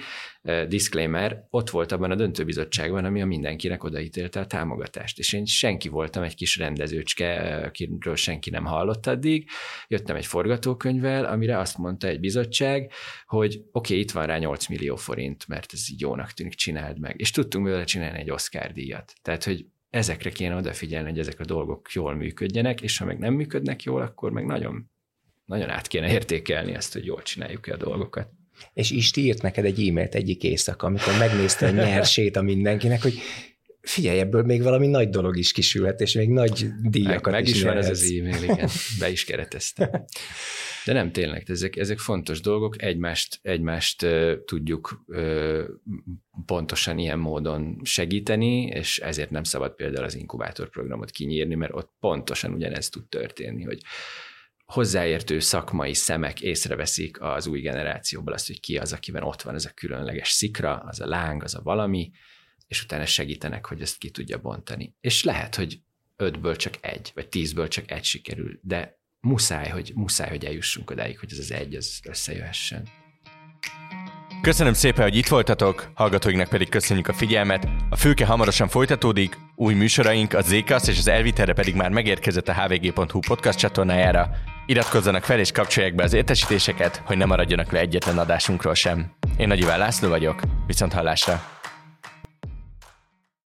disclaimer, ott volt abban a döntőbizottságban, ami a mindenkinek odaítélte a támogatást. És én senki voltam, egy kis rendezőcske, akiről senki nem hallott addig. Jöttem egy forgatókönyvvel, amire azt mondta egy bizottság, hogy oké, okay, itt van rá 8 millió forint, mert ez így jónak tűnik, csináld meg. És tudtunk belőle csinálni egy Oscar díjat. Tehát, hogy ezekre kéne odafigyelni, hogy ezek a dolgok jól működjenek, és ha meg nem működnek jól, akkor meg nagyon, nagyon át kéne értékelni ezt, hogy jól csináljuk-e a dolgokat. És Isti írt neked egy e-mailt egyik éjszaka, amikor megnézte a nyersét *laughs* a mindenkinek, hogy figyelj, ebből még valami nagy dolog is kisülhet, és még nagy díjakat meg, meg is, is van ez az e-mail, igen, be is kereteztem. De nem tényleg, ezek, ezek fontos dolgok, egymást, egymást uh, tudjuk uh, pontosan ilyen módon segíteni, és ezért nem szabad például az inkubátorprogramot kinyírni, mert ott pontosan ugyanez tud történni, hogy hozzáértő szakmai szemek észreveszik az új generációból azt, hogy ki az, akiben ott van ez a különleges szikra, az a láng, az a valami, és utána segítenek, hogy ezt ki tudja bontani. És lehet, hogy ötből csak egy, vagy tízből csak egy sikerül, de muszáj, hogy, muszáj, hogy eljussunk odáig, hogy ez az egy az összejöhessen. Köszönöm szépen, hogy itt voltatok, hallgatóinknak pedig köszönjük a figyelmet. A fülke hamarosan folytatódik, új műsoraink, a Zékasz és az Elvitelre pedig már megérkezett a hvg.hu podcast csatornájára. Iratkozzanak fel és kapcsolják be az értesítéseket, hogy ne maradjanak le egyetlen adásunkról sem. Én Nagy Iván László vagyok, viszont hallásra!